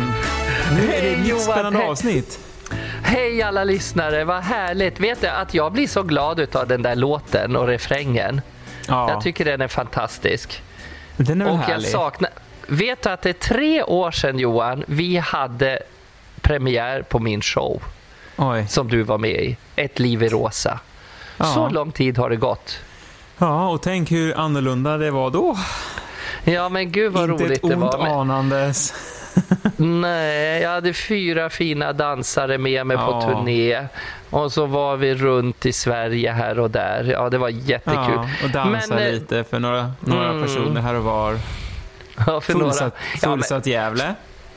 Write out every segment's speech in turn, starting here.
Hejsan! Nu är det ett nytt Johan, spännande hej. avsnitt. Hej alla lyssnare, vad härligt. Vet du att jag blir så glad av den där låten och refrängen. Ja, Jag tycker den är fantastisk. den är väl Och jag härlig? saknar... Vet du att det är tre år sedan Johan, vi hade premiär på min show Oj. som du var med i. Ett liv i rosa. Ja. Så lång tid har det gått. Ja, och tänk hur annorlunda det var då. Ja men gud vad Inte roligt ett det ont var. Men, anandes. Nej, jag hade fyra fina dansare med mig på Ja. turné. Och så var vi runt i Sverige här och där. Ja, det var jättekul. Ja, och dansa Men, eh, lite för några, några mm. personer här och var. Ja, för några. Fullsatt, Ja, men- fullsatt Gävle.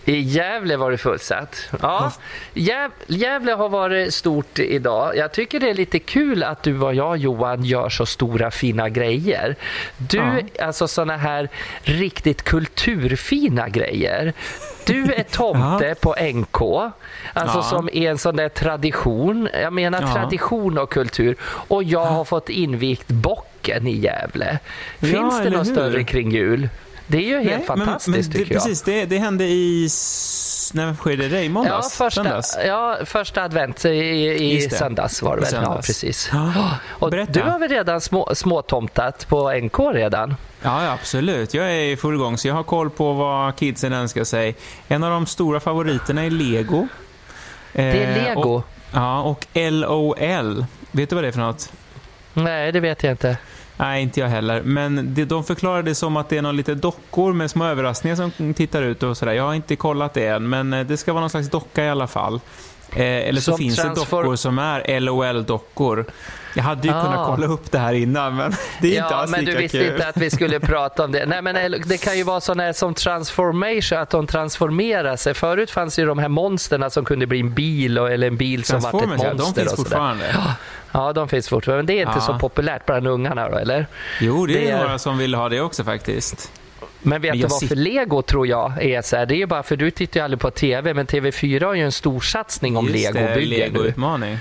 I Gävle var det fullsatt. Ja, Gäv, Gävle har varit stort idag. Jag tycker det är lite kul att du och jag Johan gör så stora fina grejer. Du, alltså såna här riktigt kulturfina grejer. Du är tomte på NK, alltså Ja. som är en sån där tradition. Jag menar Ja. tradition och kultur. Och jag har fått invigt bocken i Gävle. Ja, Finns det något hur? större kring jul? Det är ju helt Nej, men- fantastiskt men, det, tycker jag. Precis, det, det hände i... När skedde det? I Ja, måndags? första, Söndags? ja, första advent i, i söndags var det väl? Ja, precis. Ja, Och berätta. du har väl redan små, småtomtat på NK redan? Ja, ja, absolut. Jag är i full gång, så jag har koll på vad kidsen önskar sig. En av de stora favoriterna är Lego. Det är Eh, lego? Och, ja, och LOL. Vet du vad det är för något? Nej, det vet jag inte. Nej, inte jag heller. Men det, de förklarar det som att det är någon lite dockor med små överraskningar som tittar ut och sådär. Jag har inte kollat det än, men eh, det ska vara någon slags docka i alla fall. Eh, eller så Som finns transfor- det dockor som är LOL-dockor. Jag hade ju Ah. kunnat kolla upp det här innan, men det är inte Ja, alls men lika du visste kul. inte att vi skulle prata om det. Nej, men det kan ju vara sådana som transformation, att de transformerar sig. Förut fanns ju de här monsterna som kunde bli en bil eller en bil som var ett ja, de monster. finns fortfarande. Ja, de finns fortfarande. Men det är inte Ja. så populärt bland ungarna då, eller? Jo, det, Det är är- några som vill ha det också faktiskt. Men vet Men du vad sit- Lego tror jag är så här? Det är ju bara för du tittar ju aldrig på TV, men TV4 har ju en stor satsning om Just det, Lego-byggen nu. Lego-utmaning.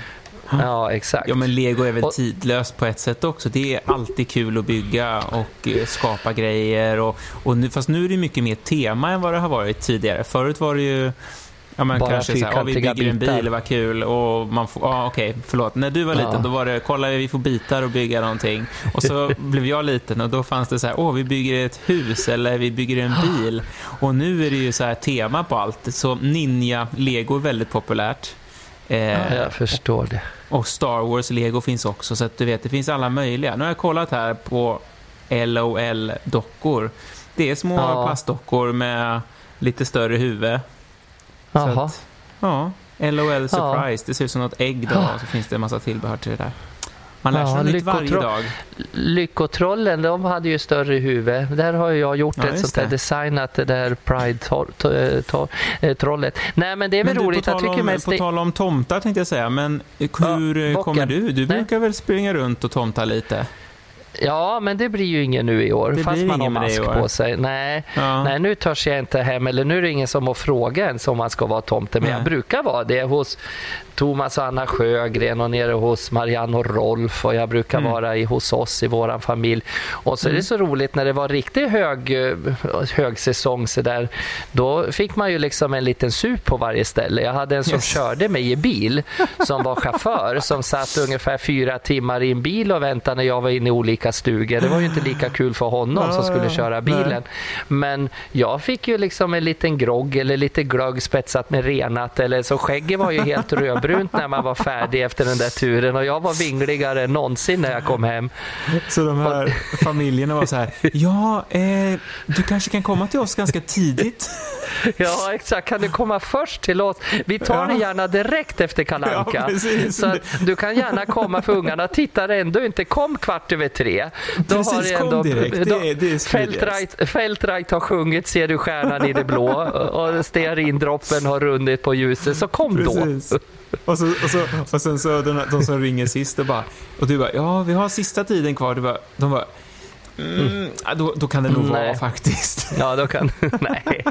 Ja, exakt. Ja, men Lego är väl Och- tidlöst på ett sätt också. Det är alltid kul att bygga och eh, skapa grejer. Och, och nu, fast nu är det mycket mer tema än vad det har varit tidigare. Förut var det ju Ja, men Bara kanske så här, ja, vi bygger en bitar. bil, vad kul. Och man får, ja, okej, förlåt. När du var Ja. liten, då var det, kolla vi får bitar och bygga någonting. Och så blev jag liten och då fanns det så här, åh, vi bygger ett hus eller vi bygger en bil. Och nu är det ju så här tema på allt. Så ninja-lego är väldigt populärt. Eh, Ja, jag förstår det. och Star Wars-lego finns också, så att du vet, det finns alla möjliga. Nu har jag kollat här på LOL-dockor. Det är små Ja. plastdockor med lite större huvud. Jaha. att, ja, LOL Surprise. Det ser ut som något ägg då, och så finns det en massa tillbehör till det där. Man lär sig Ja, nytt varje dag. Lyckotrollen, de hade ju större huvud. Där har jag gjort Ja, ett sånt där det. designat, det där Pride-trollet. Nej, men det är väl Men du, roligt. på Jag tal, tycker om, mest på det... tal om tomtar tänkte jag säga, men hur eh, bocken. kommer du? Du Nej. brukar väl springa runt och tomta lite? Ja, men det blir ju ingen nu i år, Det fast man har mask på sig. Nej, Ja. Nej, nu törs jag inte hem, eller nu är det ingen som har frågat ens om man ska vara tomte. Men Nej. jag brukar vara det hos Thomas och Anna Sjögren och nere hos Marianne och Rolf och jag brukar Mm. vara i, hos oss i våran familj. Och så är det så roligt när det var riktigt hög, eh, högsäsong så där, då fick man ju liksom en liten sup på varje ställe. Jag hade en som Yes. körde mig i bil som var chaufför som satt ungefär fyra timmar i en bil och väntade när jag var inne i olika stugor. Det var ju inte lika kul för honom som skulle köra bilen. Men jag fick ju liksom en liten grogg eller lite glögg spetsat med renat. Eller så skägget var ju helt rödbrunt när man var färdig efter den där turen. Och jag var vingligare än någonsin när jag kom hem. Så de här familjerna var så här, ja, eh, du kanske kan komma till oss ganska tidigt. Ja, exakt. Kan du komma först till oss? Vi tar Ja. gärna direkt efter Kalanka. Ja, precis. Så du kan gärna komma för ungarna tittar ändå inte. Kom kvart över tre. Då Precis, har det kom ändå, direkt. Det är- det är. Fältrite, Fältrite har sjungit Ser du stjärnan i det blå och stearindroppen har runnit på ljuset. Så kom då. Och, så, och, så, och sen så de, de som ringer sist och bara, och du bara, ja vi har sista tiden kvar. Du bara, de bara, Mm, då, då, kan det nog Nej. vara faktiskt. Ja, då kan... Nej.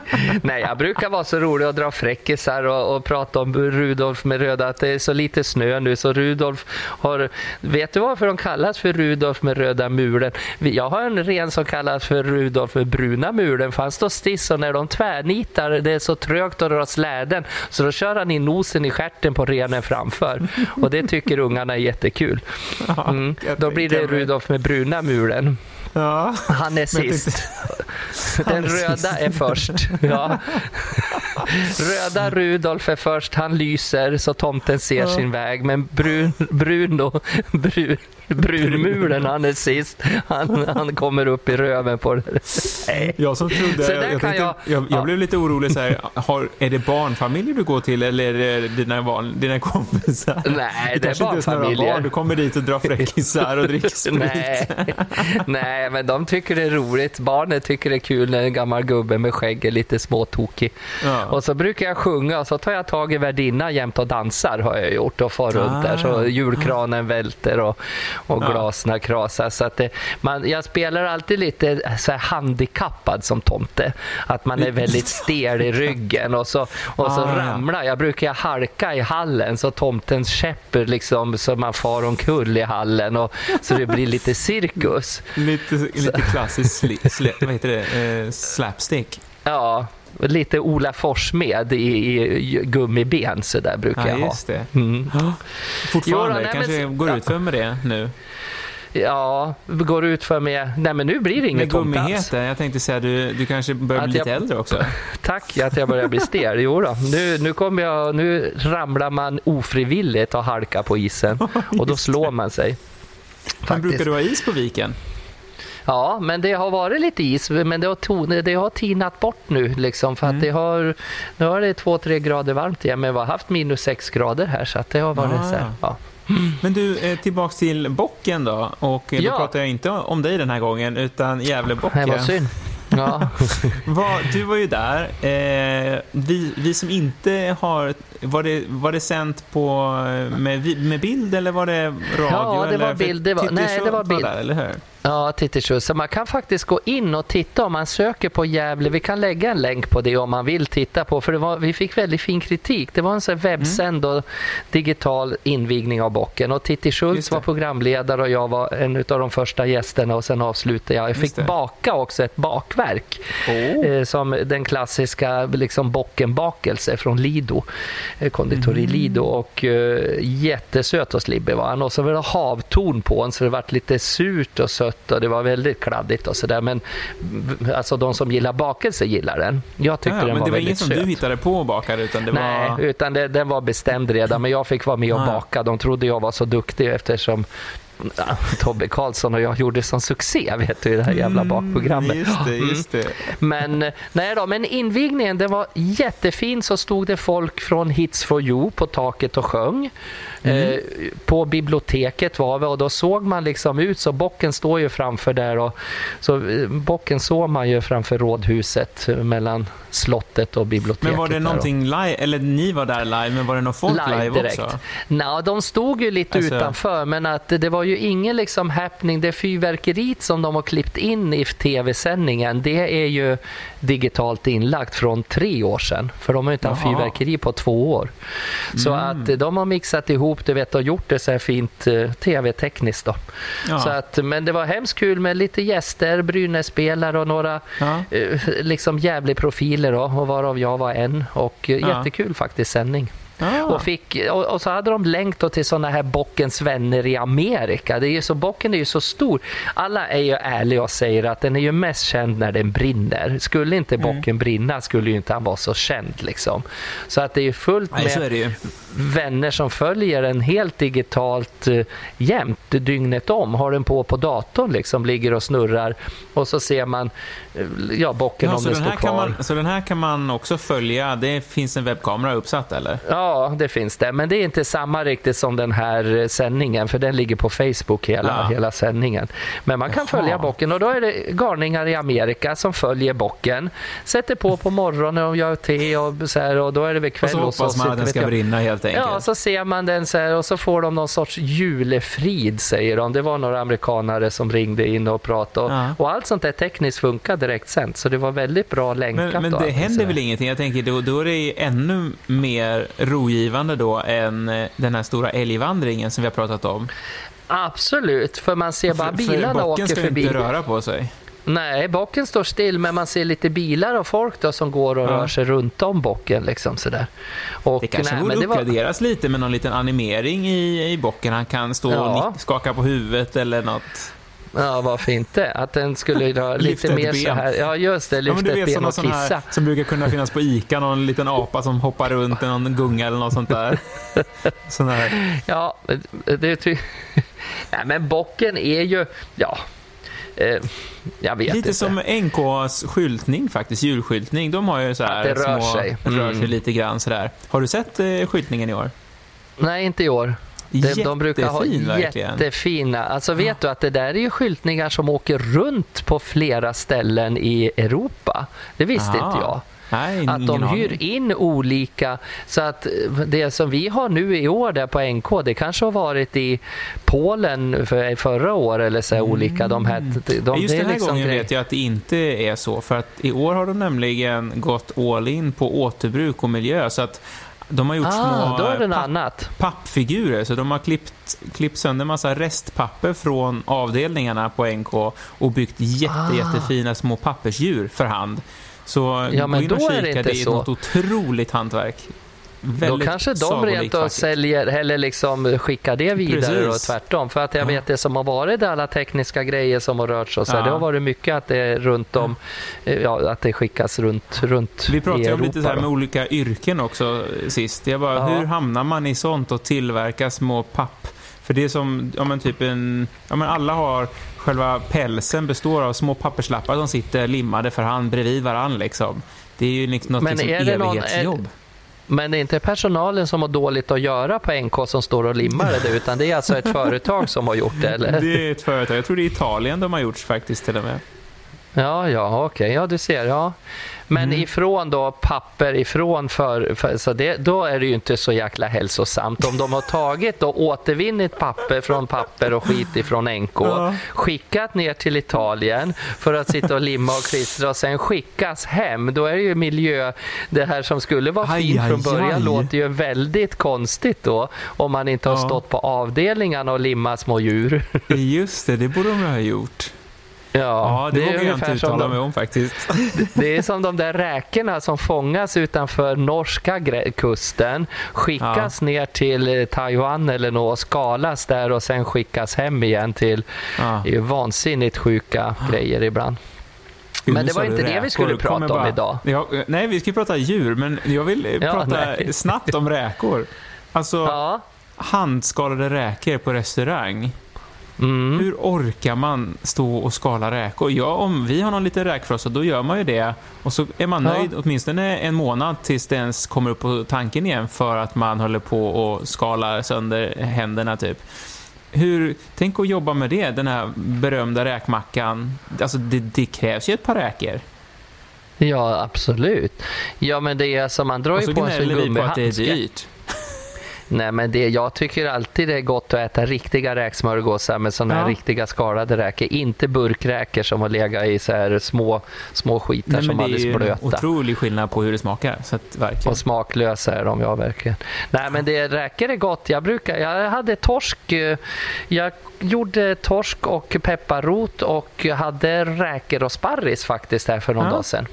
Nej, jag brukar vara så rolig att dra fräckisar och, och prata om Rudolf med röda, att det är så lite snö nu så Rudolf har... Vet du varför de kallas för Rudolf med röda mulen? Jag har en ren som kallas för Rudolf med bruna mulen för han står stiss och när de tvärnitar, det är så trögt att dra släden så då kör han in nosen i skärten på renen framför. Och det tycker ungarna är jättekul. Mm. Då blir det Rudolf med bruna mulen. Ja. Han är sist. Den röda är först. Ja. Röda Rudolf är först. Han lyser så tomten ser ja. sin väg. Men Brun, Bruno, Brun, Brunmulen, han är sist. Han, han kommer upp i röven på det. Nej. Jag som trodde, så jag, jag, tänkte, jag, jag, jag blev lite orolig så här, har, är det barnfamiljer du går till eller är det dina, barn, dina kompisar? Nej, det är barnfamiljer. Barn. Du kommer dit och drar fräckisar och dricker sprit. Nej. Nej, men de tycker det är roligt. Barnen tycker det är kul när en gammal gubbe med skägg är lite småtokig. Ja. Och så brukar jag sjunga och så tar jag tag i värdinna jämt och dansar har jag gjort och far runt där så ah. julkranen välter och, och ja. glasen krasar. Så att det, man, jag spelar alltid lite så här handikappad som tomte. Att man är väldigt stel i ryggen och så, och så ah, ramlar jag. brukar halka i hallen så tomtens käpp liksom så man far omkull i hallen och så det blir lite cirkus. lite, lite klassisk sli, sli, vad heter det? Eh, slapstick. Ja, lite Ola Forssmed i, i gummiben så där brukar ja, jag ha. Det. Mm. Fortfarande, jo, nej, kanske men, går ut för med det nu. Ja, går ut för med... Nej, men nu blir det inget tomt. Jag tänkte säga, du, du kanske börjar bli lite äldre också. Tack, att jag börjar bli stel. Jo då. Nu, nu, kommer jag, nu ramlar man ofrivilligt och halkar på isen och då slår man sig. Men brukar du ha is på viken? Ja, men det har varit lite is, men det har, ton, det har tinat bort nu. Liksom, för mm. att det har, nu har det två, tre grader varmt igen, men vi har haft minus sex grader här. Så att det har varit ah. så här, ja. Men du, eh, tillbaks till bocken då. Och eh, då ja. pratar jag inte om dig den här gången, utan Gävlebocken. Det var synd. Ja. du var ju där. Eh, vi, vi som inte har... Var det, var det sänt på, med, med bild eller var det radio? Ja, det var bild. Det var, nej, det var bild. Var där, eller hur? Ja, Tittershoes. Så man kan faktiskt gå in och titta om man söker på Gävle. Vi kan lägga en länk på det om man vill titta på. För var, vi fick väldigt fin kritik. Det var en sån webbsänd och digital invigning av bocken. Och Titti Schultz var programledare och jag var en av de första gästerna. Och sen avslutade jag. Jag fick baka också ett bakverk. Oh. Eh, som den klassiska liksom, bockenbakelse från Lido. Eh, konditori mm. Lido. Och eh, jättesöt och slibbig var han. Och så var det havtorn på den så det var lite surt och sött och det var väldigt kladdigt och sådär. Men alltså de som gillar bakelse gillar den. Jag tyckte ja, den var. Men det var inget som du hittade på och bakade? Utan det Nej, var... utan det, den var bestämd redan. Men jag fick vara med och baka. De trodde jag var så duktig eftersom Tobbe Karlsson och jag gjorde sån succé vet du, i det här jävla mm, bakprogrammet. Mm, just det, just det. Men, nej då, men invigningen den var jättefin. Så stod det folk från Hits for you på taket och sjöng. Mm. Eh, på biblioteket var vi och då såg man liksom ut så bocken står ju framför där och så eh, bocken såg man ju framför rådhuset mellan slottet och biblioteket. Men var det någonting live, eller ni var där live, men var det någon folk live, live direkt. också? Nej, de stod ju lite alltså... utanför men att det var ju ingen liksom happening. Det fyrverkeriet som de har klippt in i tv-sändningen det är ju digitalt inlagt från tre år sedan. För de har ju inte haft fyrverkeri på två år. Så mm. att de har mixat ihop det vet, och gjort det så här fint eh, tv-tekniskt. Då. Ja. Så att, men det var hemskt kul med lite gäster, Brynäs-spelare och några ja. eh, liksom Gävle-profiler och varav jag var en. Och eh, ja. jättekul faktiskt sändning. Ah. Och, fick, och, och, så hade de länk till sådana här bockens vänner i Amerika. Det är ju så, bocken är ju så stor. Alla är ju ärliga och säger att den är ju mest känd när den brinner. Skulle inte mm. bocken mm. brinna skulle ju inte han vara så känd. Liksom. Så att det är fullt med Nej, vänner som följer den helt digitalt uh, jämt, dygnet om. Har den på på datorn, liksom, ligger och snurrar. Och så ser man ja, bocken ja, om den står kvar. Man, så den här kan man också följa? Det finns en webbkamera uppsatt eller? Ja, det finns det. Men det är inte samma riktigt som den här eh, sändningen för den ligger på Facebook hela, Ja. hela sändningen. Men man kan Jaha. följa bocken och då är det galningar i Amerika som följer bocken. Sätter på på morgonen och gör te och så här och då är det väl Och kväll så hoppas man sitter att den ska och- brinna helt enkelt. Ja, så ser man den så här och så får de någon sorts julefrid säger de. Det var några amerikanare som ringde in och pratade och, Ja. och allt sånt där tekniskt funkar direkt sänt så det var väldigt bra länkat. Men, men det allting händer väl ingenting? Jag tänker då, då är det ju ännu mer rogivande då än eh, den här stora älgvandringen som vi har pratat om. Absolut, för man ser bara för bilarna bocken åker ska förbi. inte röra på sig. Nej, bocken står still men man ser lite bilar och folk då som går och Ja. rör sig runt om bocken. Liksom sådär. Och, Det kanske nej, borde det var, uppgraderas lite med någon liten animering i, i bocken. Han kan stå Ja. och skaka på huvudet eller något. Ja, varför inte? Att den skulle Lyfta lite mer så ben. här. Ja, just det. Ja, Lyfta du ett vet ben och kissa. här som brukar kunna finnas på ICA, någon liten apa som hoppar runt i någon gunga eller något sånt där. Sån här. Ja, det ty... Nej, men bocken är ju... Ja, eh, jag vet Lite inte. som NKs skyltning faktiskt, julskyltning. De har ju så här Att det rör små, sig. rör sig Mm. lite grann sådär. Har du sett eh, skyltningen i år? Nej, inte i år. De, de brukar ha verkligen. jättefina... Alltså vet du att det där är ju skyltningar som åker runt på flera ställen i Europa. Det visste Aha. inte jag. Nej, Att de aning. hyr in olika, så att det som vi har nu i år där på NK, det kanske har varit i Polen för, förra året eller så här olika. De här, de, Mm. Just den här liksom gången grej- vet jag att det inte är så. För att i år har de nämligen gått all in på återbruk och miljö. Så att de har gjort Ah, små då är papp- pappfigurer. Så de har klippt, klippt sönder massa restpapper från avdelningarna på NK och byggt jätte, Ah. jättefina små pappersdjur för hand. Så Ja, men gå in och då är det kika, inte det är så. något otroligt hantverk. Då kanske de rent faktiskt. säljer eller liksom skickar det vidare och Precis. tvärtom. För att jag Ja. vet det som har varit alla tekniska grejer som har rört sig. och Så Ja. Det har varit mycket att det är runt om, ja, att det skickas runt, runt Vi pratade i ju Europa. om lite så här då. med olika yrken också sist. Jag bara, Ja. hur hamnar man i sånt och tillverkar små papp? För det är som, ja men typ en, ja men alla har, själva pälsen består av små papperslappar som sitter limmade för hand bredvid varann liksom. Det är ju liksom något Men liksom är det någon- evighetsjobb. Men det är inte personalen som har dåligt att göra på NK som står och limmar det, utan det är alltså ett företag som har gjort det, eller? Det är ett företag, jag tror det är Italien de har gjort faktiskt till och med. Ja, ja, okej, ja du ser, ja. Men Mm. ifrån då papper ifrån för, för så det, då är det ju inte så jäkla hälsosamt. Om de har tagit och återvinnit papper från papper och skit ifrån NK, Ja. skickat ner till Italien för att sitta och limma och klistra och sen skickas hem, då är det ju miljö, det här som skulle vara Aj, fint från början aj. låter ju väldigt konstigt då om man inte har Ja. stått på avdelningarna och limmat små djur. Just det, det borde de ha gjort. Ja, Ja, det, är vågar jag inte uttala de- mig om faktiskt. Det är som de där räkorna som fångas utanför norska kusten, skickas ner till eh, Taiwan eller något skalas där och sen skickas hem igen till Ja. det ju vansinnigt sjuka grejer ibland. Men det var inte det vi skulle prata om idag. Ja, nej, vi ska prata djur, men jag vill eh, Ja, prata nej. snabbt om räkor. Alltså, Ja. handskalade räkor på restaurang. Mm. Hur orkar man stå och skala räkor? Ja, om vi har någon liten räkfrossa, då gör man ju det. Och så är man Ja. nöjd åtminstone en månad tills det ens kommer upp på tanken igen för att man håller på och skalar sönder händerna typ. Hur, tänk att jobba med det, den här berömda räkmackan. Alltså det, det krävs ju ett par räkor. ja, absolut. Ja, men det är som man drar Och ju så på en sån gnäller vi på att det är gummihandske. dyrt. Nej, men det, jag tycker alltid det är gott att äta riktiga räksmörgåsar med sådana här Ja. riktiga skalade räkor. Inte burkräkor som har legat i så här små, små skitar Nej, som det är alldeles ju en blöta. otrolig skillnad på hur det smakar. Så att, verkligen. Och smaklösa är de, ja verkligen. Nej men det räcker är gott. Jag, brukar, jag hade torsk. eh, Jag gjorde torsk och pepparrot och hade räkor och sparris faktiskt här för någon Ja. dag sedan.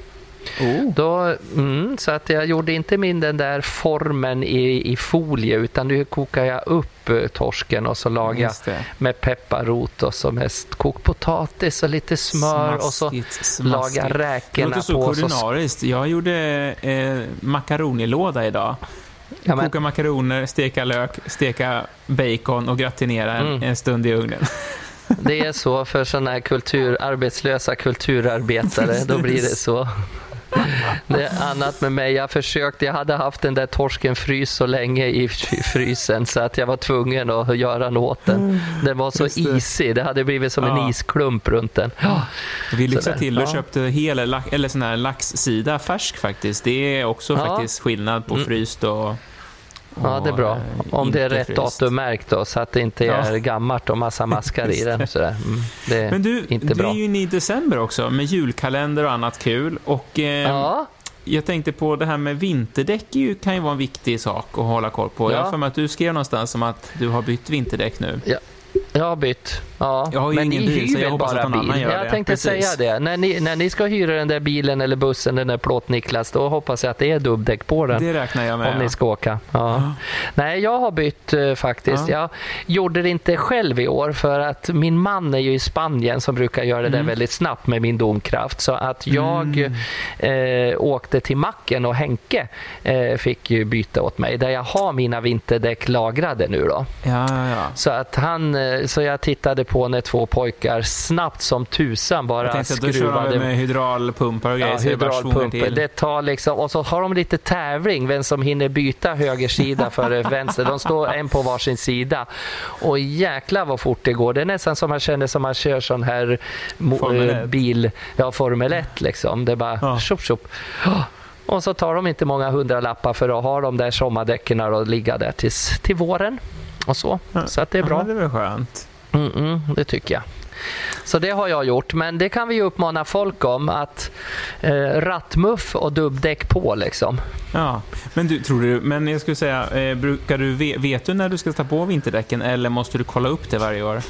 Oh. Då, mm, så att jag gjorde inte min den där formen i, i folie utan nu kokar jag upp eh, torsken och så lagar jag det. med pepparrot och så mest kokt potatis och lite smör och så Smaskigt, smaskigt. lagar Det räkorna låter så på. och Så, kulinariskt. Jag gjorde eh, makaronilåda idag. ja, Koka makaroner, steka lök, steka bacon och gratinera Mm. en stund i ugnen. Det är så för sådana här kultur, arbetslösa kulturarbetare. Då blir det så. det är annat med mig. Jag försökte, jag hade haft den där torsken frys så länge i frysen så att jag var tvungen att göra något åt den. Mm. Den var så isig, det hade blivit som ja. en isklump runt den. Ja. Vi lyxade till och ja. köpte hel eller sån här laxsida färsk faktiskt. Det är också ja. faktiskt skillnad på mm. fryst och Ja, det är bra. Om det är rätt fryst. datummärkt då, så att det inte är ja. gammalt och massa maskar i den. Sådär. Mm, det är Men du, inte bra. är ju inne i december också med julkalender och annat kul. Och, eh, ja. Jag tänkte på det här med vinterdäck kan ju vara en viktig sak att hålla koll på. Ja. Jag har för mig att du skrev någonstans om att du har bytt vinterdäck nu. Ja, jag har bytt. Ja. Jag har ju men ingen bil, så jag hoppas bara att någon bil. annan gör jag det. tänkte Precis. säga det. När ni, när ni ska hyra den där bilen eller bussen, den där plåt-Niklas, då hoppas jag att det är dubbdäck på den. Det räknar jag med. Om ja. ni ska åka. Ja. ja. Nej, jag har bytt uh, faktiskt. Jag gjorde det inte själv i år för att min man är ju i Spanien som brukar göra det mm. där väldigt snabbt med min domkraft. Så att jag mm. uh, åkte till macken och Henke uh, fick ju byta åt mig där jag har mina vinterdäck lagrade nu då. Ja, ja, Så att han så jag tittade på när två pojkar snabbt som tusan bara jag tänkte, skruvade. Då kör med hydraulpumpar och grejer. Ja, hydraulpumpar. Det tar liksom, och så har de lite tävling vem som hinner byta höger sida för vänster. De står en på varsin sida. Och jäklar vad fort det går. Det är nästan som man känner som man kör sån här Formel bil, ja Formel 1 liksom. Det bara ja. tjopp, tjopp. Och så tar de inte många hundralappar för att ha de där sommardäcken och ligga där tills, till våren och så. Ja. Så att det är bra. Ja, det är väl skönt. Mm -mm, det tycker jag. Så det har jag gjort, men det kan vi uppmana folk om att eh, rattmuff och dubbdäck på liksom. Ja, men du, tror du, men jag skulle säga, eh, brukar du, vet du när du ska ta på vinterdäcken eller måste du kolla upp det varje år?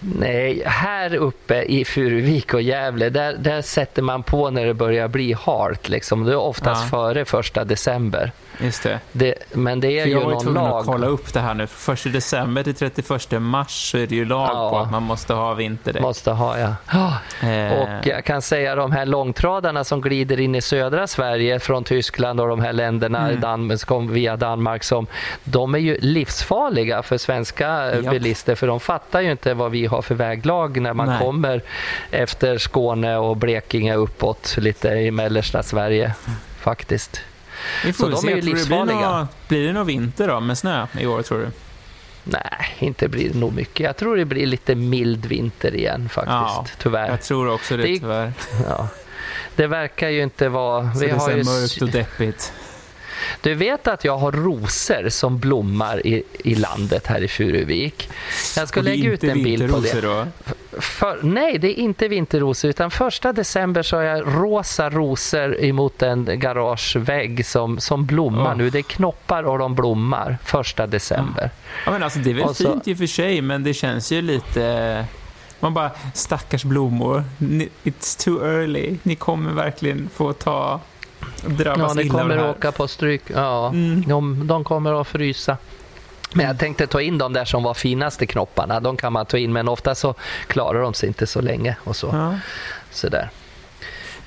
Nej, här uppe i Furuvik och Gävle, där, där sätter man på när det börjar bli halt. Liksom. Det är oftast ja. före första december. Just det. det men det är För ju någon lag. Jag var att kolla upp det här nu. Första december till 31 mars så är det ju lag ja. på att man måste ha vinterdäck. Måste ha, ja. Eh. Och jag kan säga de här långtradarna som glider in i södra Sverige från Tyskland och de här länderna mm. Danmark, via Danmark, som, de är ju livsfarliga för svenska Japp. bilister för de fattar ju inte vad vi har för väglag när man Nej. kommer efter Skåne och Blekinge uppåt lite i mellersta Sverige mm. faktiskt. Vi får så de se. är ju livsfarliga. Blir det, någon vinter då med snö i år tror du? Nej, inte blir det nog mycket. Jag tror det blir lite mild vinter igen faktiskt, ja, tyvärr. Jag tror också det, det tyvärr. Ja. Det verkar ju inte vara... Så vi det är har ju... mörkt och deppigt. Du vet att jag har rosor som blommar i, i landet här i Furuvik. Jag ska lägga ut en bild på det. Då? För, nej, det är inte vinterrosor utan första december så har jag rosa rosor emot en garagevägg som, som blommar oh. nu. Det är knoppar och de blommar första december. Ja, men alltså, det är väl så, fint i och för sig men det känns ju lite... Man bara, stackars blommor, it's too early. Ni kommer verkligen få ta drabbas ja, ni kommer åka på stryk. Ja, mm. de, de kommer att frysa. Men jag tänkte ta in de där som var finaste knopparna. De kan man ta in, men ofta så klarar de sig inte så länge. och så. Ja. Sådär.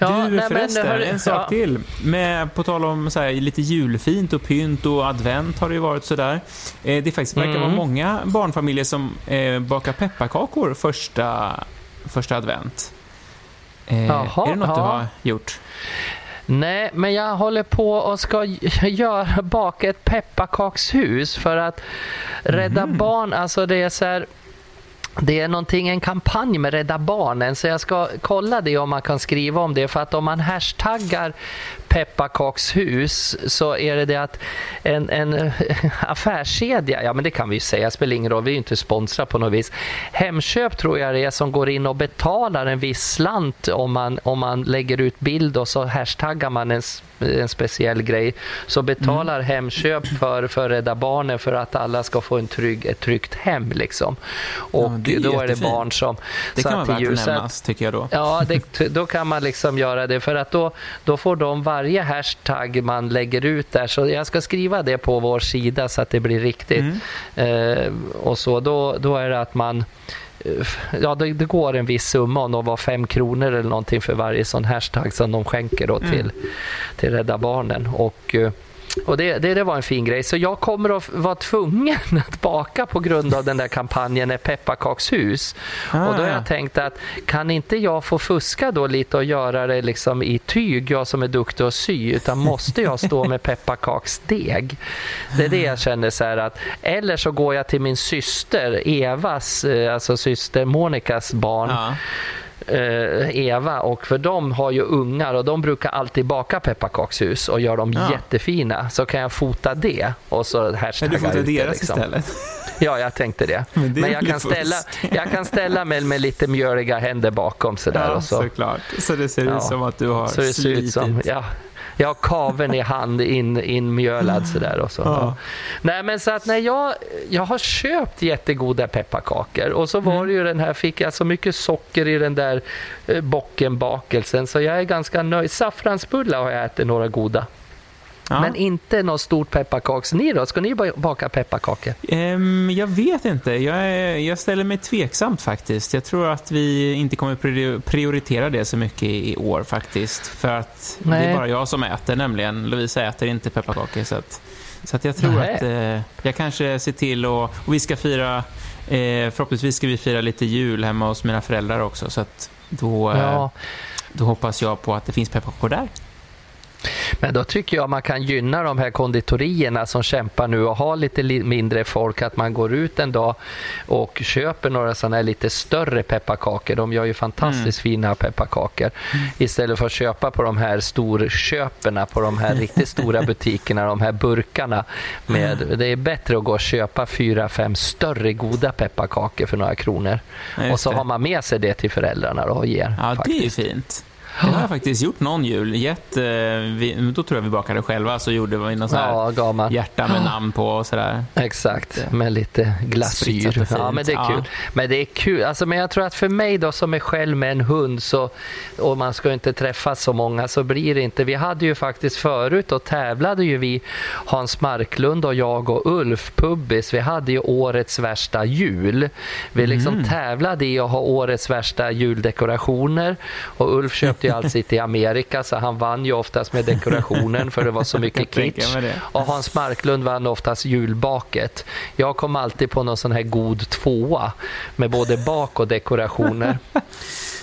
Ja, du, nej, förresten, men, en sak ja. till. Med, på tal om så här, lite julfint och pynt och advent har det ju varit sådär. Eh, det faktiskt verkar mm. vara många barnfamiljer som eh, bakar pepparkakor första, första advent. Eh, Jaha, är det något ja. du har gjort? Nej, men jag håller på och ska göra, baka ett pepparkakshus för att rädda mm. barn. Alltså det är så här, det är någonting, en kampanj med Rädda Barnen så jag ska kolla det om man kan skriva om det för att om man hashtaggar pepparkakshus så är det det att en, en affärskedja, ja men det kan vi ju säga, spelar ingen roll, vi är ju inte sponsrade på något vis. Hemköp tror jag det är som går in och betalar en viss slant om man, om man lägger ut bild och så hashtaggar man en, en speciell grej. Så betalar mm. Hemköp för, för Rädda Barnen för att alla ska få en trygg, ett tryggt hem liksom. Och är då är det barn som... Det kan man verkligen nämnas tycker jag då. Ja, det, då kan man liksom göra det för att då, då får de varje hashtag man lägger ut där, så jag ska skriva det på vår sida så att det blir riktigt. Mm. Eh, och så då, då är det att man eh, Ja, det, det, går en viss summa, om det var fem kronor eller någonting för varje sån hashtag som de skänker då till, mm. till Rädda Barnen. Och, eh, Och det, det, det, var en fin grej. Så jag kommer att vara tvungen att baka på grund av den där kampanjen Ett pepparkakshus. Ah, och då har jag tänkt att kan inte jag få fuska då lite och göra det liksom i tyg, jag som är duktig att sy, utan måste jag stå med pepparkaksdeg? Det är det jag känner så här att, eller så går jag till min syster Evas, eh, alltså syster Monikas barn. Ah Eva och för de har ju ungar och de brukar alltid baka pepparkakshus och gör dem ja. jättefina. Så kan jag fota det och så hashtagga ut det. deras liksom. istället? Ja, jag tänkte det. Men, det Men jag, kan ställa, jag kan ställa mig med lite mjöliga händer bakom sådär. Ja, och så. såklart. Så det ser ja. ut som att du har så det slitit. Ser ut som, ja, jag har kaven i hand in, in mjölad sådär. Och så. Ja. Nej, men så att när jag, jag har köpt jättegoda pepparkakor och så var mm. det ju den här, fick jag så mycket socker i den där eh, bockenbakelsen så jag är ganska nöjd. Saffransbullar har jag ätit några goda. Ja. Men inte något stort pepparkaks. Ni då? Ska ni baka pepparkakor? Um, jag vet inte. Jag, är, jag ställer mig tveksamt faktiskt. Jag tror att vi inte kommer prioritera det så mycket i år faktiskt. För att Nej. det är bara jag som äter nämligen. Lovisa äter inte pepparkakor. Så att, så att jag tror Nej. att eh, jag kanske ser till och, och vi ska fira eh, förhoppningsvis ska vi fira lite jul hemma hos mina föräldrar också. Så att då, ja. eh, då hoppas jag på att det finns pepparkakor där. Men då tycker jag man kan gynna de här konditorierna som kämpar nu och har lite mindre folk. Att man går ut en dag och köper några sådana här lite större pepparkakor. De gör ju fantastiskt mm. fina pepparkakor. Mm. Istället för att köpa på de här storköperna på de här riktigt stora butikerna, de här burkarna. Med, det är bättre att gå och köpa fyra, fem större goda pepparkakor för några kronor. Ja, och så det. har man med sig det till föräldrarna och ger. Ja, faktiskt. det är fint. Det har jag faktiskt gjort någon jul. Gett, eh, vi, då tror jag vi bakade själva, så gjorde vi någon ja, hjärta med namn på och sådär. Exakt, med lite glasyr. Ja, men det är kul. Men det är kul. Alltså, men jag tror att för mig då som är själv med en hund så, och man ska inte träffa så många så blir det inte. Vi hade ju faktiskt förut och tävlade ju vi Hans Marklund och jag och Ulf Pubbis. Vi hade ju årets värsta jul. Vi liksom mm. tävlade i att ha årets värsta juldekorationer och Ulf köpte ju allt sitt i Amerika så han vann ju oftast med dekorationen för det var så mycket kitsch. Och Hans Marklund vann oftast julbaket. Jag kom alltid på någon sån här god tvåa med både bak och dekorationer.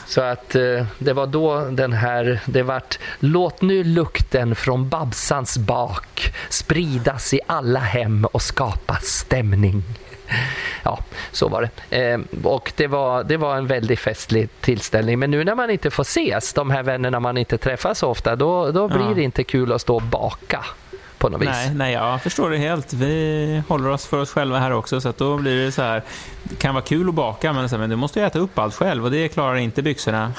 Så att eh, det var då den här, det vart Låt nu lukten från Babsans bak spridas i alla hem och skapa stämning ja, så var det. Eh, och det var, det var en väldigt festlig tillställning. Men nu när man inte får ses, de här vännerna man inte träffar så ofta, då, då blir ja. det inte kul att stå och baka. På något nej, vis. nej, jag förstår det helt. Vi håller oss för oss själva här också, så då blir det så här. Det kan vara kul att baka, men, men du måste ju äta upp allt själv och det klarar inte byxorna.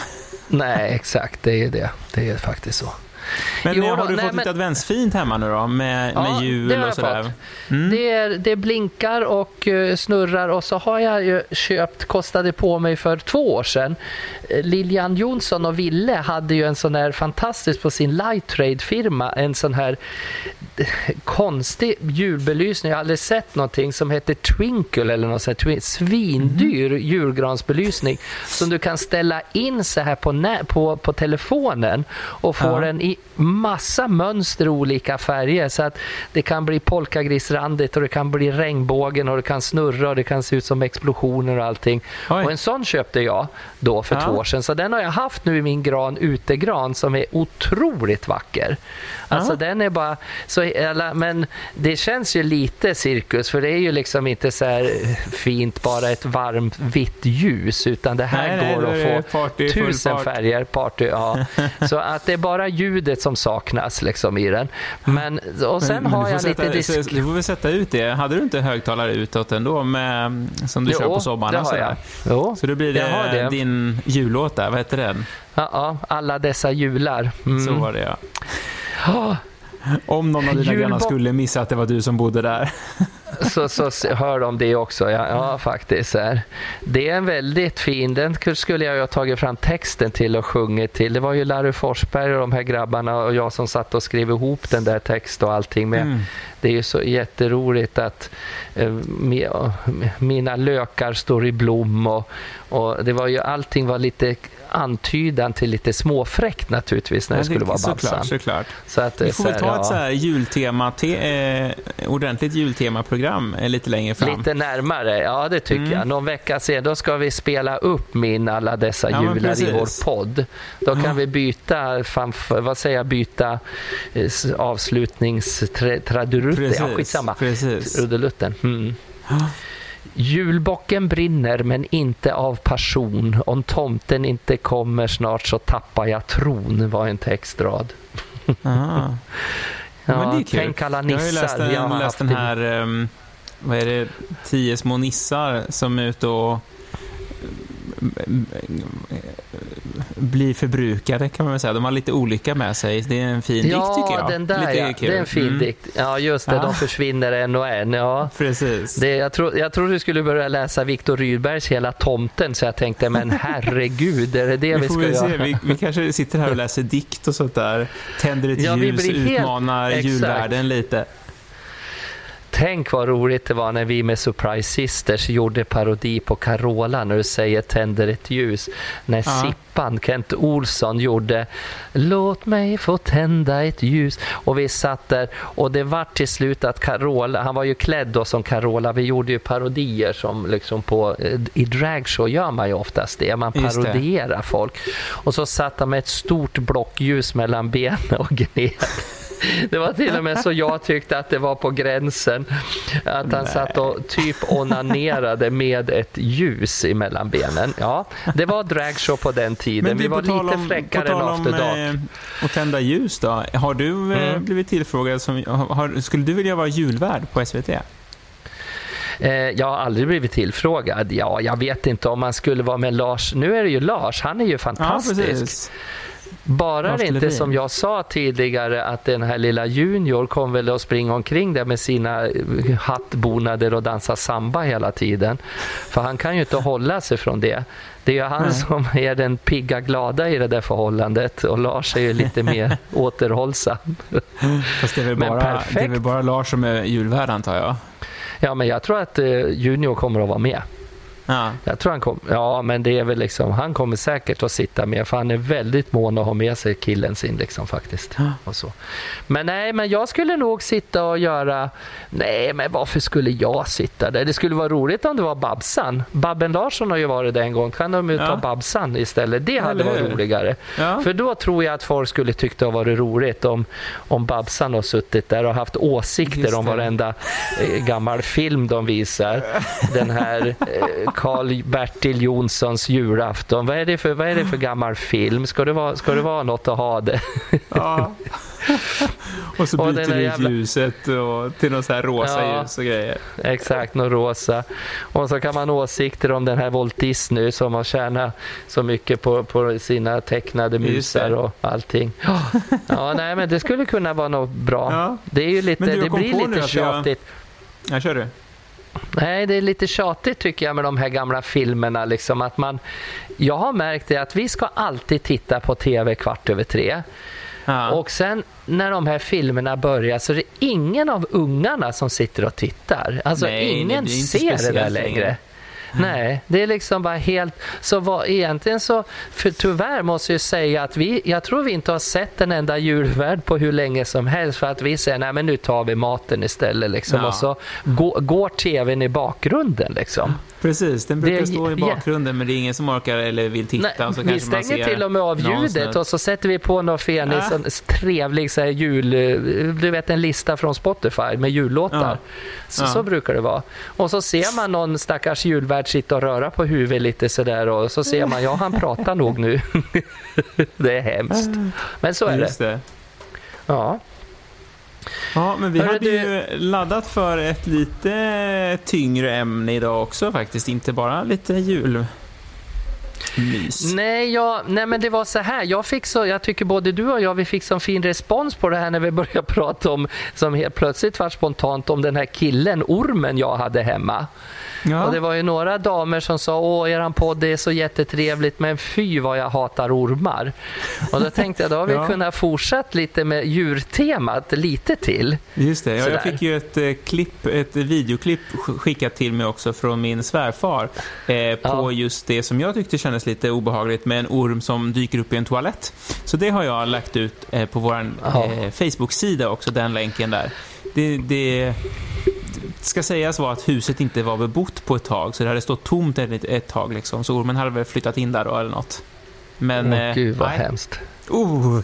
Nej, exakt. Det är det. Det är faktiskt så. Men jo, har du nej, fått men... lite adventsfint hemma nu då? Med, ja, med jul och sådär? Mm. Det, är, det blinkar och uh, snurrar och så har jag ju köpt, kostade på mig för två år sedan. Eh, Lilian Jonsson och Ville hade ju en sån här fantastisk på sin light trade firma en sån här eh, konstig julbelysning. Jag har aldrig sett någonting som heter Twinkle eller något sånt här svindyr mm. julgransbelysning som du kan ställa in så här på, på, på telefonen och få ja. den i massa mönster i olika färger så att det kan bli polkagrisrandigt och det kan bli regnbågen och det kan snurra och det kan se ut som explosioner och allting. Oj. Och en sån köpte jag då för ja. två år sedan. Så den har jag haft nu i min gran, utegran, som är otroligt vacker. Alltså ja. den är bara så, men det känns ju lite cirkus för det är ju liksom inte så här fint bara ett varmt vitt ljus utan det här nej, går nej, att få party, tusen färger, party, ja. Så att det är bara ljudet som saknas liksom i den. Men, och sen men, har jag sätta, lite disk... Du får väl sätta ut det. Hade du inte högtalare utåt ändå med, som du jo, kör på sommaren? Det har jag. Jo, så då blir det, det. din jullåt där, vad heter den? Ja, ja alla dessa jular. Mm. Så var det ja. Om någon av dina grannar skulle missa att det var du som bodde där. Så, så hör de det också. Ja, ja faktiskt. Är. Det är en väldigt fin, den skulle jag ha tagit fram texten till och sjungit till. Det var ju Larry Forsberg och de här grabbarna och jag som satt och skrev ihop den där texten och allting med. Mm. Det är ju så jätteroligt att eh, mina lökar står i blom och, och det var ju allting var lite antydan till lite småfräckt naturligtvis när ja, det skulle vara Babsan. Såklart, såklart. Så att, Vi får väl ta ja. ett så här jultema, te, eh, ordentligt jultemaprogram eh, lite längre fram. Lite närmare, ja det tycker mm. jag. Någon vecka sen, då ska vi spela upp min alla dessa ja, jular i vår podd. Då kan vi byta, vad säger jag, byta eh, avslutningstradurutte. Ja, skitsamma. Trudelutten. Mm. Julbocken brinner men inte av passion. Om tomten inte kommer snart så tappar jag tron, var en textrad. ja, tänk alla nissar. Jag har läst, en, jag har läst den här, um, vad är det, Tio små nissar som är ute och blir förbrukade kan man väl säga. De har lite olika med sig. Det är en fin ja, dikt tycker jag. Den där, ja, det är en fin mm. dikt. Ja, just det. Ja. De försvinner en och en. Ja. Precis. Det, jag, tro, jag tror du skulle börja läsa Viktor Rydbergs Hela tomten så jag tänkte, men herregud, är det det vi, vi ska göra? Se. Vi, vi kanske sitter här och läser dikt och sånt där. Tänder ett ja, ljus, utmanar helt... julvärlden lite. Tänk vad roligt det var när vi med Surprise Sisters gjorde parodi på Carola när du säger tänder ett ljus. När ja. Sippan, Kent Olsson, gjorde Låt mig få tända ett ljus. Och vi satt där och det var till slut att Carola, han var ju klädd då som Carola, vi gjorde ju parodier som liksom på, i dragshow gör man ju oftast det, man parodierar folk. Och så satt han med ett stort blockljus mellan benen och gned. Det var till och med så jag tyckte att det var på gränsen. Att han Nej. satt och typ onanerade med ett ljus emellan benen. Ja, det var dragshow på den tiden. Vi var lite om, fräckare än After Dark. Eh, att tända ljus då. Har du eh, mm. blivit tillfrågad som... Har, skulle du vilja vara julvärd på SVT? Eh, jag har aldrig blivit tillfrågad. Ja, jag vet inte om man skulle vara med Lars. Nu är det ju Lars, han är ju fantastisk. Ja, bara det inte som jag sa tidigare att den här lilla Junior kommer väl att springa omkring där med sina eh, hattbonader och dansa samba hela tiden. För han kan ju inte hålla sig från det. Det är ju han Nej. som är den pigga glada i det där förhållandet och Lars är ju lite mer återhållsam. Fast det är, väl bara, det är väl bara Lars som är julvärd antar jag? Ja, men jag tror att eh, Junior kommer att vara med. Ja. Jag tror han kommer, ja men det är väl liksom, han kommer säkert att sitta med för han är väldigt mån att ha med sig killen sin liksom faktiskt. Ja. Och så. Men nej, men jag skulle nog sitta och göra, nej men varför skulle jag sitta där? Det skulle vara roligt om det var Babsan. Babben Larsson har ju varit där en gång, kan de ju ja. ta Babsan istället? Det hade varit roligare. För då tror jag att folk skulle tycka det varit roligt om, om Babsan har suttit där och haft åsikter om varenda eh, gammal film de visar. Den här eh, Karl-Bertil Jonssons julafton. Vad är, det för, vad är det för gammal film? Ska det vara, ska det vara något att ha det? Ja. och så byter och du ut jävla... ljuset och, till något så här rosa ja, ljus och grejer. Exakt, något rosa. Och så kan man åsikter om den här Walt Disney som har tjänat så mycket på, på sina tecknade musar och allting. Ja, nej men det skulle kunna vara något bra. Ja. Det är ju lite, det blir lite tjatigt. Jag... Ja, kör du. Nej, det är lite tjatigt tycker jag med de här gamla filmerna. Liksom, att man, jag har märkt det att vi ska alltid titta på tv kvart över tre. Ja. Och sen när de här filmerna börjar så är det ingen av ungarna som sitter och tittar. Alltså Nej, ingen det ser det där längre. Nej, det är liksom bara helt... Så vad, egentligen så, för tyvärr måste jag säga att vi, jag tror vi inte har sett en enda julvärd på hur länge som helst för att vi säger nej men nu tar vi maten istället liksom. Ja. Och så går, går tvn i bakgrunden liksom. Precis, den brukar det, stå i bakgrunden yeah. men det är ingen som orkar eller vill titta. Nej, så vi stänger till och med av ljudet och så sätter vi på någon fenig, ja. trevlig så här, jul, du vet en lista från Spotify med jullåtar. Ja. Så, ja. så brukar det vara. Och så ser man någon stackars julvärd sitta och röra på huvudet lite sådär och så ser man, ja han pratar nog nu. det är hemskt. Men så är Just det. det. Ja. Ja, men vi Hörru, hade ju laddat för ett lite tyngre ämne idag också faktiskt, inte bara lite jul. Mys. Nej, jag, nej, men det var så här. Jag, fick så, jag tycker både du och jag vi fick så fin respons på det här när vi började prata om, som helt plötsligt var spontant, om den här killen, ormen jag hade hemma. Ja. Och Det var ju några damer som sa åh, eran podd är så jättetrevligt men fy vad jag hatar ormar. Och då tänkte jag då har vi ja. kunnat fortsätta lite med djurtemat lite till. Just det, ja, jag fick ju ett, eh, klipp, ett videoklipp skickat till mig också från min svärfar eh, på ja. just det som jag tyckte kändes lite obehagligt med en orm som dyker upp i en toalett. Så det har jag lagt ut eh, på vår eh, Facebook-sida också, den länken där. Det, det, ska sägas vara att huset inte var bebott på ett tag, så det hade stått tomt ett, ett tag. Liksom. Så ormen hade väl flyttat in där då, eller något. Men, Åh, eh, gud vad nej. hemskt. Oh.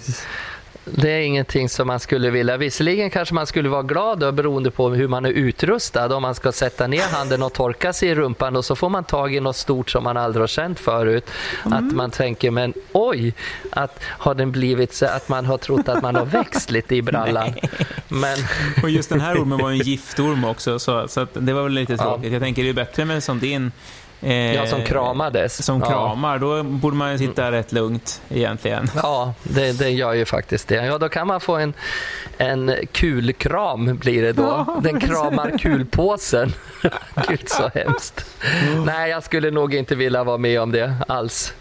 Det är ingenting som man skulle vilja. Visserligen kanske man skulle vara glad då, beroende på hur man är utrustad. Om man ska sätta ner handen och torka sig i rumpan och så får man tag i något stort som man aldrig har känt förut. Mm. Att man tänker, men oj, att har den blivit så att man har trott att man har växt lite i brallan. Men... Och just den här ormen var en giftorm också, så, så det var väl lite tråkigt. Ja. Jag tänker det är bättre med som din ja, som kramades. Som kramar, då borde man ju sitta rätt lugnt egentligen. Ja, det, det gör ju faktiskt det. Ja, då kan man få en, en kulkram blir det då. Ja, Den kramar kulpåsen. Gud så hemskt. Nej, jag skulle nog inte vilja vara med om det alls.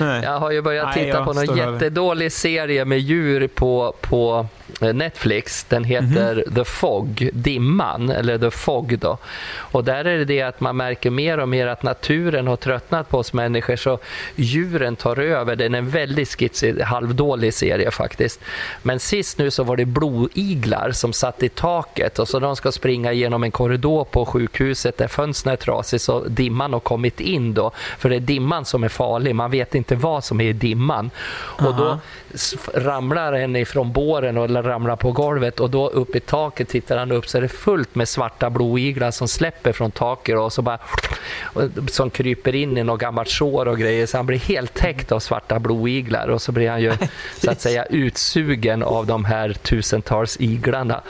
Nej. Jag har ju börjat titta Nej, på någon jättedålig serie med djur på, på Eh, Netflix. Den heter mm -hmm. The Fog, Dimman, eller The Fog. Då. Och där är det det att man märker mer och mer att naturen har tröttnat på oss människor så djuren tar över. Den är en väldigt skitsig, halvdålig serie faktiskt. Men sist nu så var det blodiglar som satt i taket och så de ska springa genom en korridor på sjukhuset där fönstren är trasiga så dimman har kommit in då. För det är dimman som är farlig, man vet inte vad som är i dimman. Uh -huh. Och då ramlar en ifrån båren eller ramlar på golvet och då upp i taket tittar han upp så är det fullt med svarta blodiglar som släpper från taket och så bara som kryper in i något gammalt sår och grejer så han blir helt täckt av svarta blodiglar och så blir han ju så att säga utsugen av de här tusentals iglarna.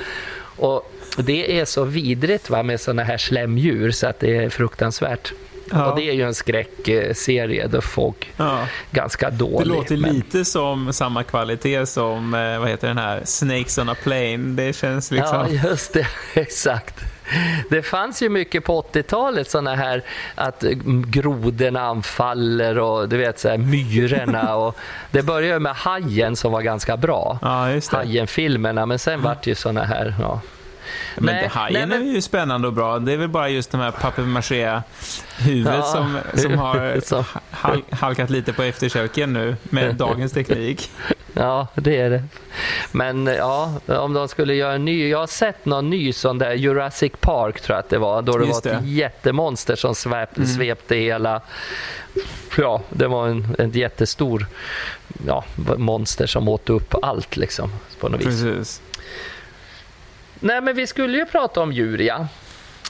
Och det är så vidrigt va, med sådana här slemdjur så att det är fruktansvärt. Ja. Och det är ju en skräckserie, The Fog. Ja. Ganska dålig. Det låter men... lite som samma kvalitet som, eh, vad heter den här, Snakes on a Plane. Det känns liksom... Ja, just det. Exakt. Det fanns ju mycket på 80-talet sådana här att grodorna anfaller och du vet så här, myrorna och det började med Hajen som var ganska bra. Ja, Hajen-filmerna men sen vart det ju sådana här ja, men nej, Hajen nej, men... är ju spännande och bra. Det är väl bara just de här papier-maché-huvudet ja, som, som har hal halkat lite på eftersöken nu med dagens teknik. Ja, det är det. Men ja, om de skulle göra en ny. Jag har sett någon ny sån där Jurassic Park tror jag att det var. Då det Just var ett det. jättemonster som svep, mm. svepte hela. Ja, det var en, en jättestor ja, monster som åt upp allt liksom. På något vis. Nej, men vi skulle ju prata om djur, ja.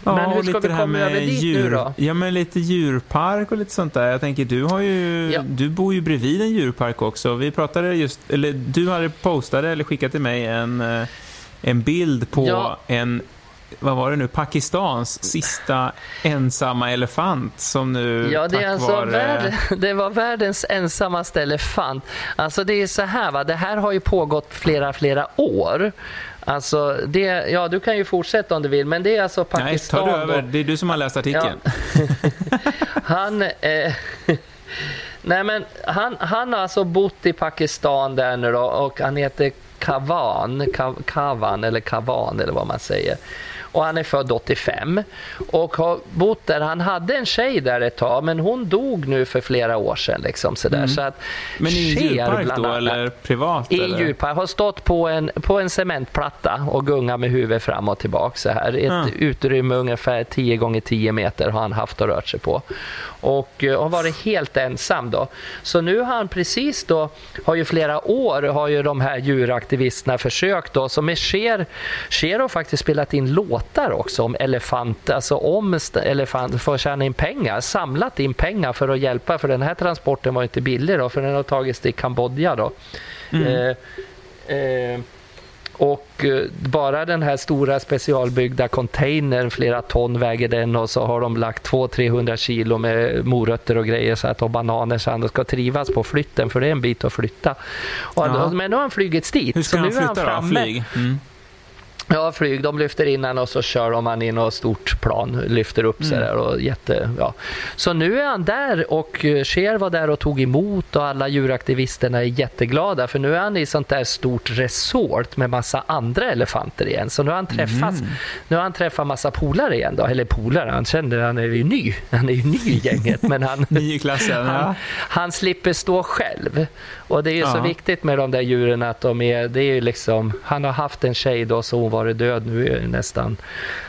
Ja, men hur ska vi komma över dit djur, nu då? Ja, men lite djurpark och lite sånt där. Jag tänker, du har ju, ja. du bor ju bredvid en djurpark också. Vi pratade just, eller du hade postat eller skickat till mig en, eh, en bild på ja. en vad var det nu, Pakistans sista ensamma elefant som nu Ja, det, är alltså vare... värld, det var världens ensammaste elefant. Alltså det är så här, va? det här har ju pågått flera, flera år. Alltså, det, ja, du kan ju fortsätta om du vill, men det är alltså Pakistan... Nej, tar du över. Det är du som har läst artikeln. Ja. han... Eh, nej, men han, han har alltså bott i Pakistan där nu då, och han heter Kavan, Kavan eller Kavan eller vad man säger och han är född 85 och har bott där. Han hade en tjej där ett tag men hon dog nu för flera år sedan. Liksom, sådär. Mm. Så att men i en djurpark då eller privat? I en djurpark. Har stått på en, på en cementplatta och gungat med huvudet fram och tillbaka så här. Ett mm. utrymme ungefär 10 gånger 10 meter har han haft och rört sig på och eh, har varit helt ensam då. Så nu har han precis då, har ju flera år har ju de här djuraktivisterna försökt då, så med Cher, Cher har faktiskt spelat in låtar också om elefanter, alltså om elefanter för att tjäna in pengar, samlat in pengar för att hjälpa, för den här transporten var inte billig då, för den har tagits till Kambodja då. Mm. Eh, eh, och eh, bara den här stora specialbyggda containern, flera ton väger den och så har de lagt 200-300 kilo med morötter och grejer så att och bananer så att han ska trivas på flytten för det är en bit att flytta. Och, Ja. Men nu har han flygits dit. Hur ska så han nu är flytta då? framme. Flyg? Mm. Ja, flyg. De lyfter in han och så kör de han i något stort plan. Lyfter upp sig Mm. där och jätte... Ja. Så nu är han där och eh, Cher var där och tog emot och alla djuraktivisterna är jätteglada för nu är han i sånt där stort resort med massa andra elefanter igen. Så nu har han träffats. Mhm. Nu har han träffat massa polare igen då. Eller polare, han känner han är ju ny. Han är ju ny i gänget men han... Ny i klassen, Han, ja. han slipper stå själv. Och det är ju så Ja. viktigt med de där djuren att de är, det är ju liksom, han har haft en tjej då så hon varit död nu är nästan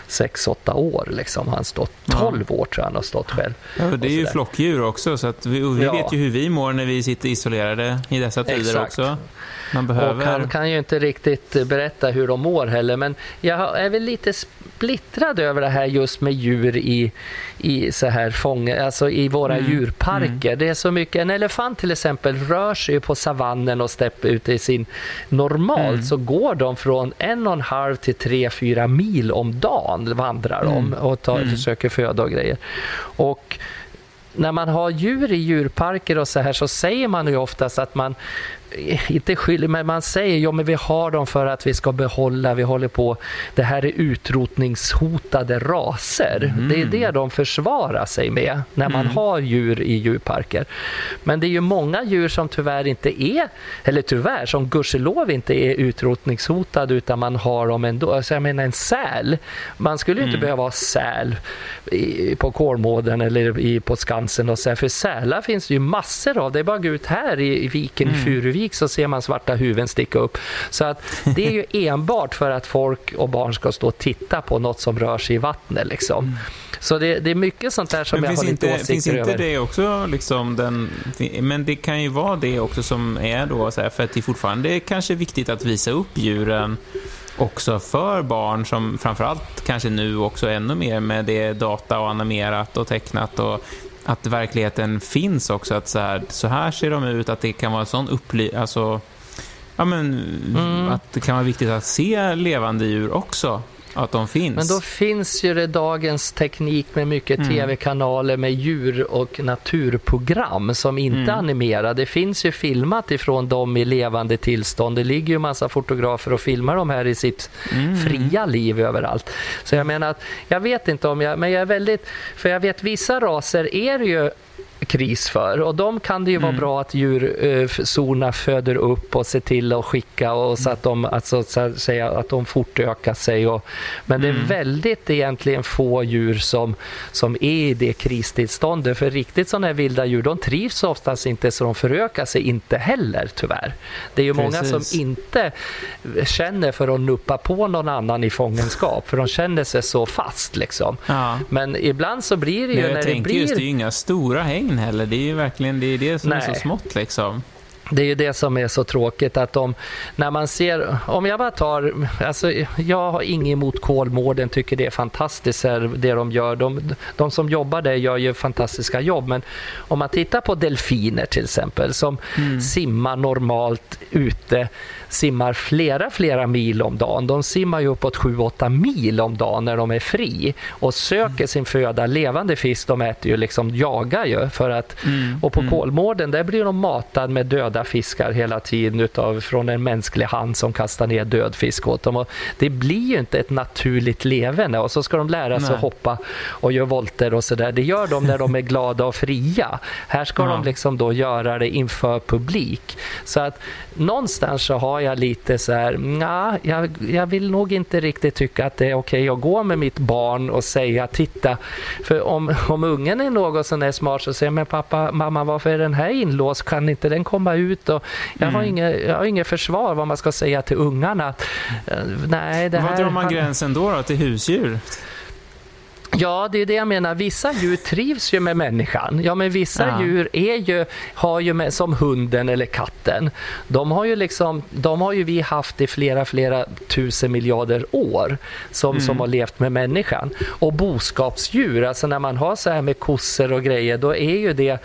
6-8 år liksom. Han stått Ja. 12 år tror jag han har stått själv. Ja, och det är och ju flockdjur också, så att vi, och vi Ja. vet ju hur vi mår när vi sitter isolerade i dessa tider Exakt. också. Man Och behöver... han kan ju inte riktigt berätta hur de mår heller. Men jag är väl lite splittrad över det här just med djur i, i så här fånge, alltså i våra Mm. djurparker. Det är så mycket. En elefant till exempel rör sig på savannen och steppar ut i sin... Normalt Mm. så går de från en och en halv till tre, fyra mil om dagen vandrar de Mm. och tar, Mm. försöker föda och grejer. Och när man har djur i djurparker och så här så säger man ju oftast att man inte skyller, men man säger ja men vi har dem för att vi ska behålla, vi håller på, det här är utrotningshotade raser. Mm. Det är det de försvarar sig med när man Mm. har djur i djurparker. Men det är ju många djur som tyvärr inte är, eller tyvärr, som gudskelov inte är utrotningshotade utan man har dem ändå. Alltså jag menar en säl, man skulle ju inte Mm. behöva ha säl i, på Kolmården eller i, på Skansen och så här, för sälar finns det ju massor av. Det är bara att gå ut här i, i viken i Mm. Furuvik så ser man svarta huvuden sticka upp. Så att det är ju enbart för att folk och barn ska stå och titta på något som rör sig i vattnet liksom. Så det, det är mycket sånt där som men jag har lite åsikter finns inte över. det också liksom den... Men det kan ju vara det också som är då så här, för att det är fortfarande kanske viktigt att visa upp djuren också för barn som framförallt kanske nu också ännu mer med det data och animerat och tecknat och att verkligheten finns också att så här, så här ser de ut, att det kan vara en sån upply... Alltså, ja men Mm. att det kan vara viktigt att se levande djur också, att de finns. Men då finns ju det dagens teknik med mycket Mm. tv-kanaler med djur och naturprogram som inte Mm. animerar. Det finns ju filmat ifrån dem i levande tillstånd. Det ligger ju massa fotografer och filmar dem här i sitt Mm. fria liv överallt. Så jag menar att jag vet inte om jag, men jag är väldigt, för jag vet vissa raser är ju kris för och de kan det ju vara Mm. bra att djurzorna föder upp och ser till att skicka och så att de, alltså, så att, säga, att de fortökar sig. Och, men det är Mm. väldigt egentligen få djur som, som är i det kristillståndet. För riktigt sådana här vilda djur, de trivs oftast inte så de förökar sig inte heller tyvärr. Det är ju många Precis. som inte känner för att nuppa på någon annan i fångenskap för de känner sig så fast liksom. Ja. Men ibland så blir det ju Men jag när det tänker blir... just, det är ju inga stora hägn heller. Det är ju verkligen det, är det som är Nej. så smått liksom. Det är ju det som är så tråkigt att de, när man ser, om jag bara tar, alltså jag har inget emot Kolmården, tycker det är fantastiskt det de gör. De, de som jobbar där gör ju fantastiska jobb, men om man tittar på delfiner till exempel som Mm. simmar normalt ute, simmar flera, flera mil om dagen. De simmar ju uppåt 7-8 mil om dagen när de är fri och söker sin föda. Levande fisk, de äter ju liksom, jagar ju för att Mm. och på mm. Kolmården där blir de matade med döda fiskar hela tiden utav, från en mänsklig hand som kastar ner död fisk åt dem. Och det blir ju inte ett naturligt levande och så ska de lära sig Nej. att hoppa och göra volter och sådär. Det gör de när de är glada och fria. Här ska Ja. de liksom då göra det inför publik. Så att någonstans så har jag lite så här, nja, jag, jag vill nog inte riktigt tycka att det är okej att gå med mitt barn och säga titta, för om, om ungen är något sån där smart så säger men pappa, mamma varför är den här inlåst, kan inte den komma ut? Och jag, har Mm. inget, jag har inget försvar vad man ska säga till ungarna. Eh, Nej, det Var här... drar man gränsen då, då till husdjur? Ja, det är det jag menar. Vissa djur trivs ju med människan. Ja, men vissa ja. djur är ju, har ju med, som hunden eller katten. De har ju liksom, de har ju vi haft i flera, flera tusen miljarder år som, mm. som har levt med människan. Och boskapsdjur, alltså när man har så här med kossor och grejer, då är ju det,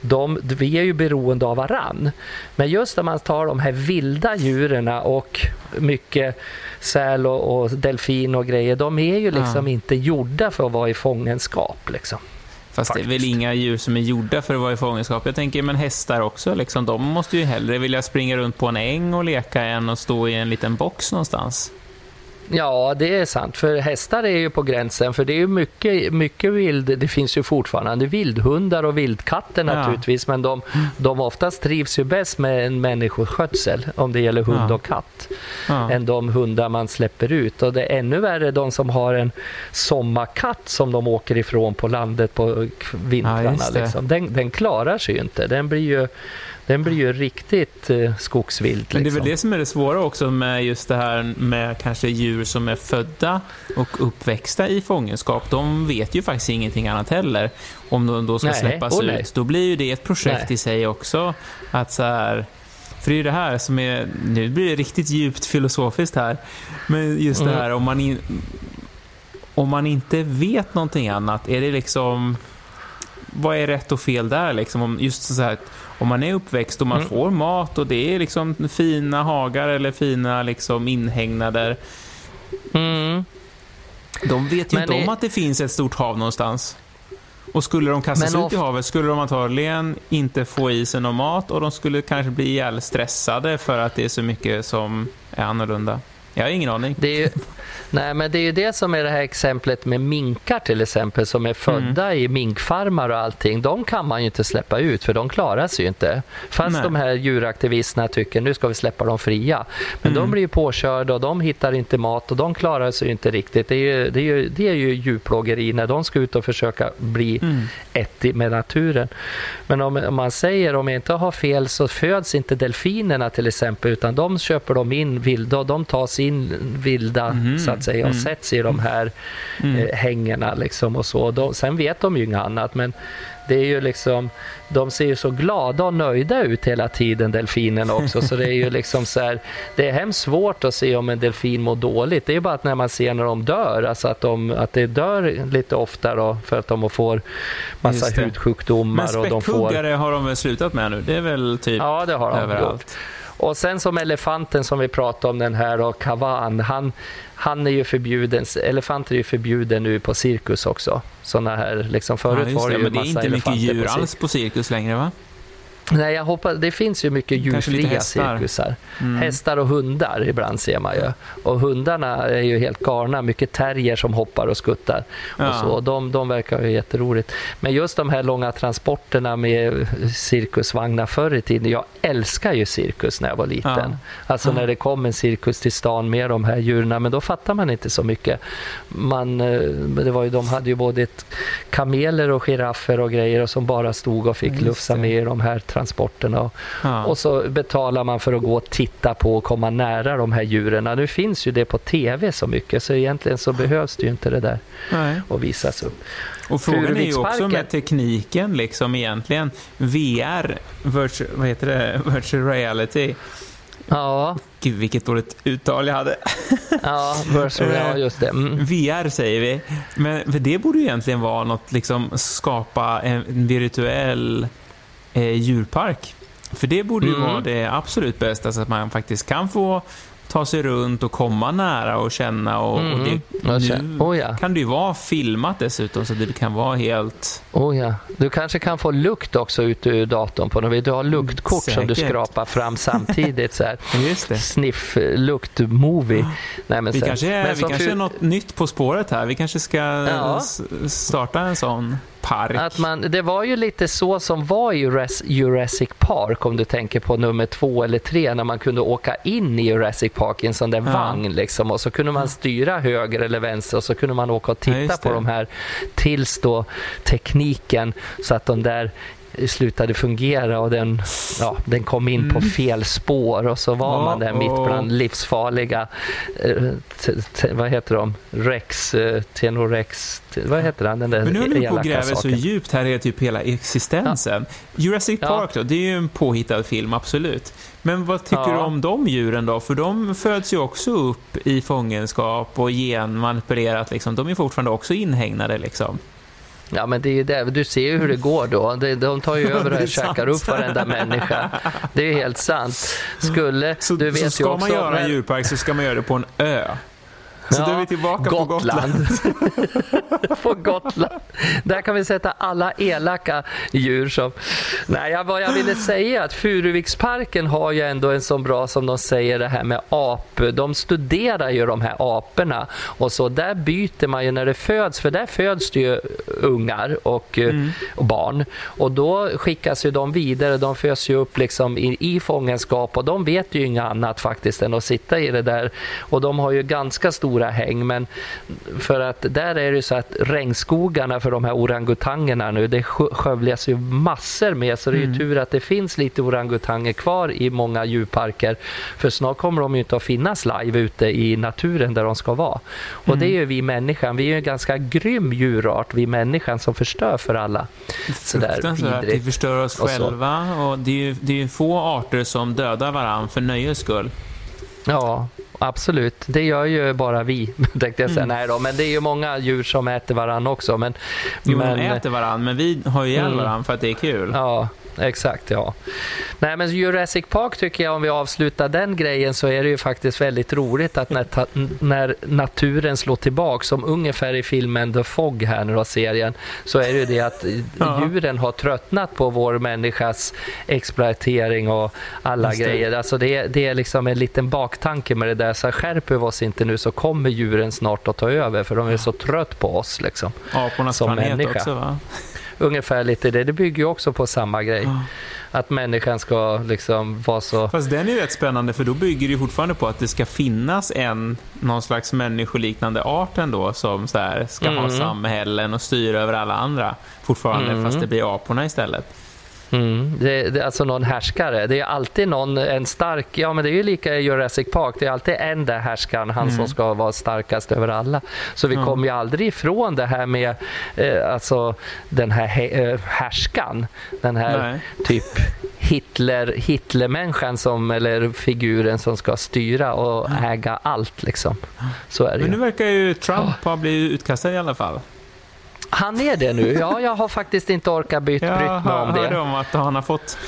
de, vi är ju beroende av varann. Men just om man tar de här vilda djuren och mycket säl och, och delfin och grejer, de är ju liksom ja. inte gjorda för att vara i fångenskap. Liksom. Fast Faktiskt. det är väl inga djur som är gjorda för att vara i fångenskap. Jag tänker, men hästar också, liksom, de måste ju hellre vilja springa runt på en äng och leka än att stå i en liten box någonstans. Ja, det är sant. För hästar är ju på gränsen. För det är ju mycket, mycket vild. Det finns ju fortfarande vildhundar och vildkatter ja. naturligtvis. Men de, de oftast trivs ju bäst med en människoskötsel. Om det gäller hund ja. och katt. Ja. Än de hundar man släpper ut. Och det är ännu värre de som har en sommarkatt som de åker ifrån på landet på vintrarna. Liksom. Den, den klarar sig ju inte. Den blir ju den blir ju riktigt eh, skogsvild. Liksom. Men det är väl liksom. det som är det svåra också med just det här med kanske djur som är födda och uppväxta i fångenskap. De vet ju faktiskt ingenting annat heller. Om de då ska nej, släppas ut. Då blir ju det ett projekt nej. i sig också. Att så här, för det är ju det här som är, nu blir det riktigt djupt filosofiskt här. Men just det mm. här om man, in, om man inte vet någonting annat, är det liksom vad är rätt och fel där? Liksom? Just så här, om man är uppväxt och man mm. får mat och det är liksom fina hagar eller fina liksom inhägnader. Mm. De vet ju Men inte det... om att det finns ett stort hav någonstans. Och skulle de kastas Men ut i havet skulle de antagligen inte få i sig någon mat och de skulle kanske bli ihjäl stressade för att det är så mycket som är annorlunda. Jag har ingen aning. Det är ju, Nej, men det är ju det som är det här exemplet med minkar till exempel som är födda mm. i minkfarmar och allting. De kan man ju inte släppa ut för de klarar sig ju inte. Fast Nej. de här djuraktivisterna tycker nu ska vi släppa dem fria. Men mm. de blir ju påkörda och de hittar inte mat och de klarar sig ju inte riktigt. Det är ju, det är ju, det är ju djurplågeri när de ska ut och försöka bli mm. ett med naturen. Men om, om, man säger, om jag inte har fel, så föds inte delfinerna till exempel utan de köper de in vilda och de tas in vilda mm. så att säga och mm. sätts i de här mm. eh, hängena liksom och så. De, sen vet de ju inget annat men det är ju liksom, de ser ju så glada och nöjda ut hela tiden, delfinerna också. Så det är ju liksom så här, det är hemskt svårt att se om en delfin mår dåligt. Det är bara att när man ser när de dör, alltså att, de, att det dör lite oftare för att de får massa hudsjukdomar. Men och de får... har de väl slutat med nu? Det är väl typ ja, det har de överallt. Gjort. Och sen som elefanten som vi pratade om, den här och Kavan, han, han är ju förbjuden, elefanter är ju förbjuden nu på cirkus också. Såna här, liksom förut ja, var det, det ju massa elefanter Men det är inte mycket djur alls på cirkus längre va? Nej, jag hoppas, det finns ju mycket djurfria cirkusar. Mm. Hästar och hundar ibland ser man ju. Och hundarna är ju helt galna, mycket terrier som hoppar och skuttar. Ja. Och så. De, de verkar ju jätteroligt. Men just de här långa transporterna med cirkusvagnar förr i tiden. Jag älskar ju cirkus när jag var liten. Ja. Alltså när det kom en cirkus till stan med de här djuren. Men då fattar man inte så mycket. Man, eh, det var ju, de hade ju både kameler och giraffer och grejer och som bara stod och fick lufsa med i de här transporterna. Ja. Och så betalar man för att gå och titta på och komma nära de här djuren. Nu finns ju det på tv så mycket så egentligen så behövs det ju inte det där Nej. att visas upp. Och frågan är ju också med tekniken liksom egentligen. VR, virtual, vad heter det? virtual reality. Ja. Gud, vilket dåligt uttal jag hade. Ja, virtual, ja just det. Mm. VR säger vi. Men det borde ju egentligen vara något, liksom skapa en virtuell eh, djurpark. För det borde ju mm. vara det absolut bästa, så att man faktiskt kan få ta sig runt och komma nära och känna. Och, mm. och det, nu oh, ja. kan det ju vara filmat dessutom så det kan vara helt... Oh, ja. Du kanske kan få lukt också ut ur datorn på något Du har luktkort Säkert. som du skrapar fram samtidigt. Så här. Just det. Sniff, lukt, movie. Nej, men vi kanske är, vi kanske är något nytt på spåret här. Vi kanske ska ja. starta en sån park. Att man, det var ju lite så som var i Jurassic Park om du tänker på nummer två eller tre när man kunde åka in i Jurassic Park i en sån där ja. vagn liksom, och så kunde man styra höger eller vänster och så kunde man åka och titta ja, på de här tills då tekniken så att de där slutade fungera och den, ja, den kom in mm. på fel spår och så var oh, man där mitt bland livsfarliga, eh, vad heter de, Rex, eh, Tenorex, vad heter han? Den där Men nu håller vi på och gräver så djupt här i typ hela existensen. Ja. Jurassic Park ja. då, det är ju en påhittad film, absolut. Men vad tycker ja. du om de djuren då? För de föds ju också upp i fångenskap och genmanipulerat liksom. De är fortfarande också inhägnade liksom. Ja, men det är det. Du ser ju hur det går då. De tar ju över och käkar upp varenda människa. Det är helt sant. Skulle, så, du vet så ska också, man göra en djurpark så ska man göra det på en ö. Så ja, då är tillbaka Gotland. på Gotland. på Gotland. Där kan vi sätta alla elaka djur som... Nej, vad jag ville säga är att Furuviksparken har ju ändå en så bra, som de säger, det här med ap. De studerar ju de här aporna och så där byter man ju när det föds, för där föds det ju ungar och, mm. och barn och då skickas ju de vidare. De föds ju upp liksom i, i fångenskap och de vet ju inget annat faktiskt än att sitta i det där och de har ju ganska stora stora häng. Men för att där är det så att regnskogarna för de här orangutangerna nu, det skövlas ju massor med. Så det är ju mm. tur att det finns lite orangutanger kvar i många djurparker. För snart kommer de ju inte att finnas live ute i naturen där de ska vara. Och mm. det är ju vi människan. Vi är ju en ganska grym djurart, vi människan som förstör för alla. Fruktansvärt. Vi förstör oss själva och det är ju det är få arter som dödar varandra för nöjes skull. Ja, absolut. Det gör ju bara vi, tänkte jag säga. Mm. Nej då, men det är ju många djur som äter varandra också. Men, jo, men, de äter varandra, men vi har ju ihjäl mm. för att det är kul. Ja, exakt. ja. Nej, men Jurassic Park tycker jag, om vi avslutar den grejen, så är det ju faktiskt väldigt roligt att när, när naturen slår tillbaka, som ungefär i filmen The Fog här nu då, serien, så är det ju det att djuren har tröttnat på vår människas exploatering och alla grejer. Alltså det, det är liksom en liten baktanke med det där. Så skärper vi oss inte nu så kommer djuren snart att ta över, för de är så trött på oss. Liksom, Apornas som planet människa. också va? Ungefär lite det. Det bygger ju också på samma grej. Ja. Att människan ska liksom vara så... Fast den är ju rätt spännande för då bygger det ju fortfarande på att det ska finnas en någon slags människoliknande art ändå som så här, ska mm. ha samhällen och styra över alla andra fortfarande mm. fast det blir aporna istället. Mm. Det, det, alltså någon härskare. Det är alltid någon, en stark, ja men det är ju lika i Jurassic Park, det är alltid en där härskaren, han mm. som ska vara starkast över alla. Så vi mm. kommer ju aldrig ifrån det här med eh, alltså den här eh, härskan, den här Nej. typ Hitler, Hitlermänniskan som, eller figuren som ska styra och äga allt liksom. Så är det Men nu verkar ju Trump oh. ha blivit utkastad i alla fall. Han är det nu? Ja, jag har faktiskt inte orkat byt, brytt mig om det. Jag hörde om att han har fått,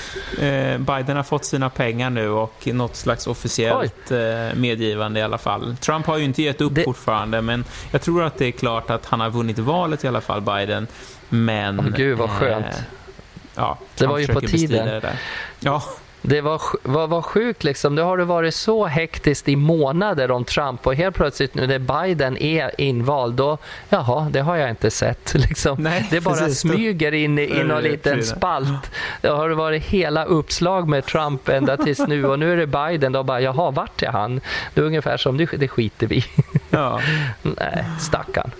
eh, Biden har fått sina pengar nu och något slags officiellt eh, medgivande i alla fall. Trump har ju inte gett upp det... fortfarande, men jag tror att det är klart att han har vunnit valet i alla fall, Biden. Men... Oh, Gud, vad skönt. Eh, ja, det var ju på tiden. Ja, det var, var, var sjukt liksom. Det har det varit så hektiskt i månader om Trump och helt plötsligt nu när Biden är invald då, jaha, det har jag inte sett. Liksom. Nej, det bara precis. smyger in i någon liten spalt. Det har varit hela uppslag med Trump ända tills nu och nu är det Biden. Då bara, jaha, vart är han? Det är ungefär som, det, det skiter vi ja. Nej, stackarn.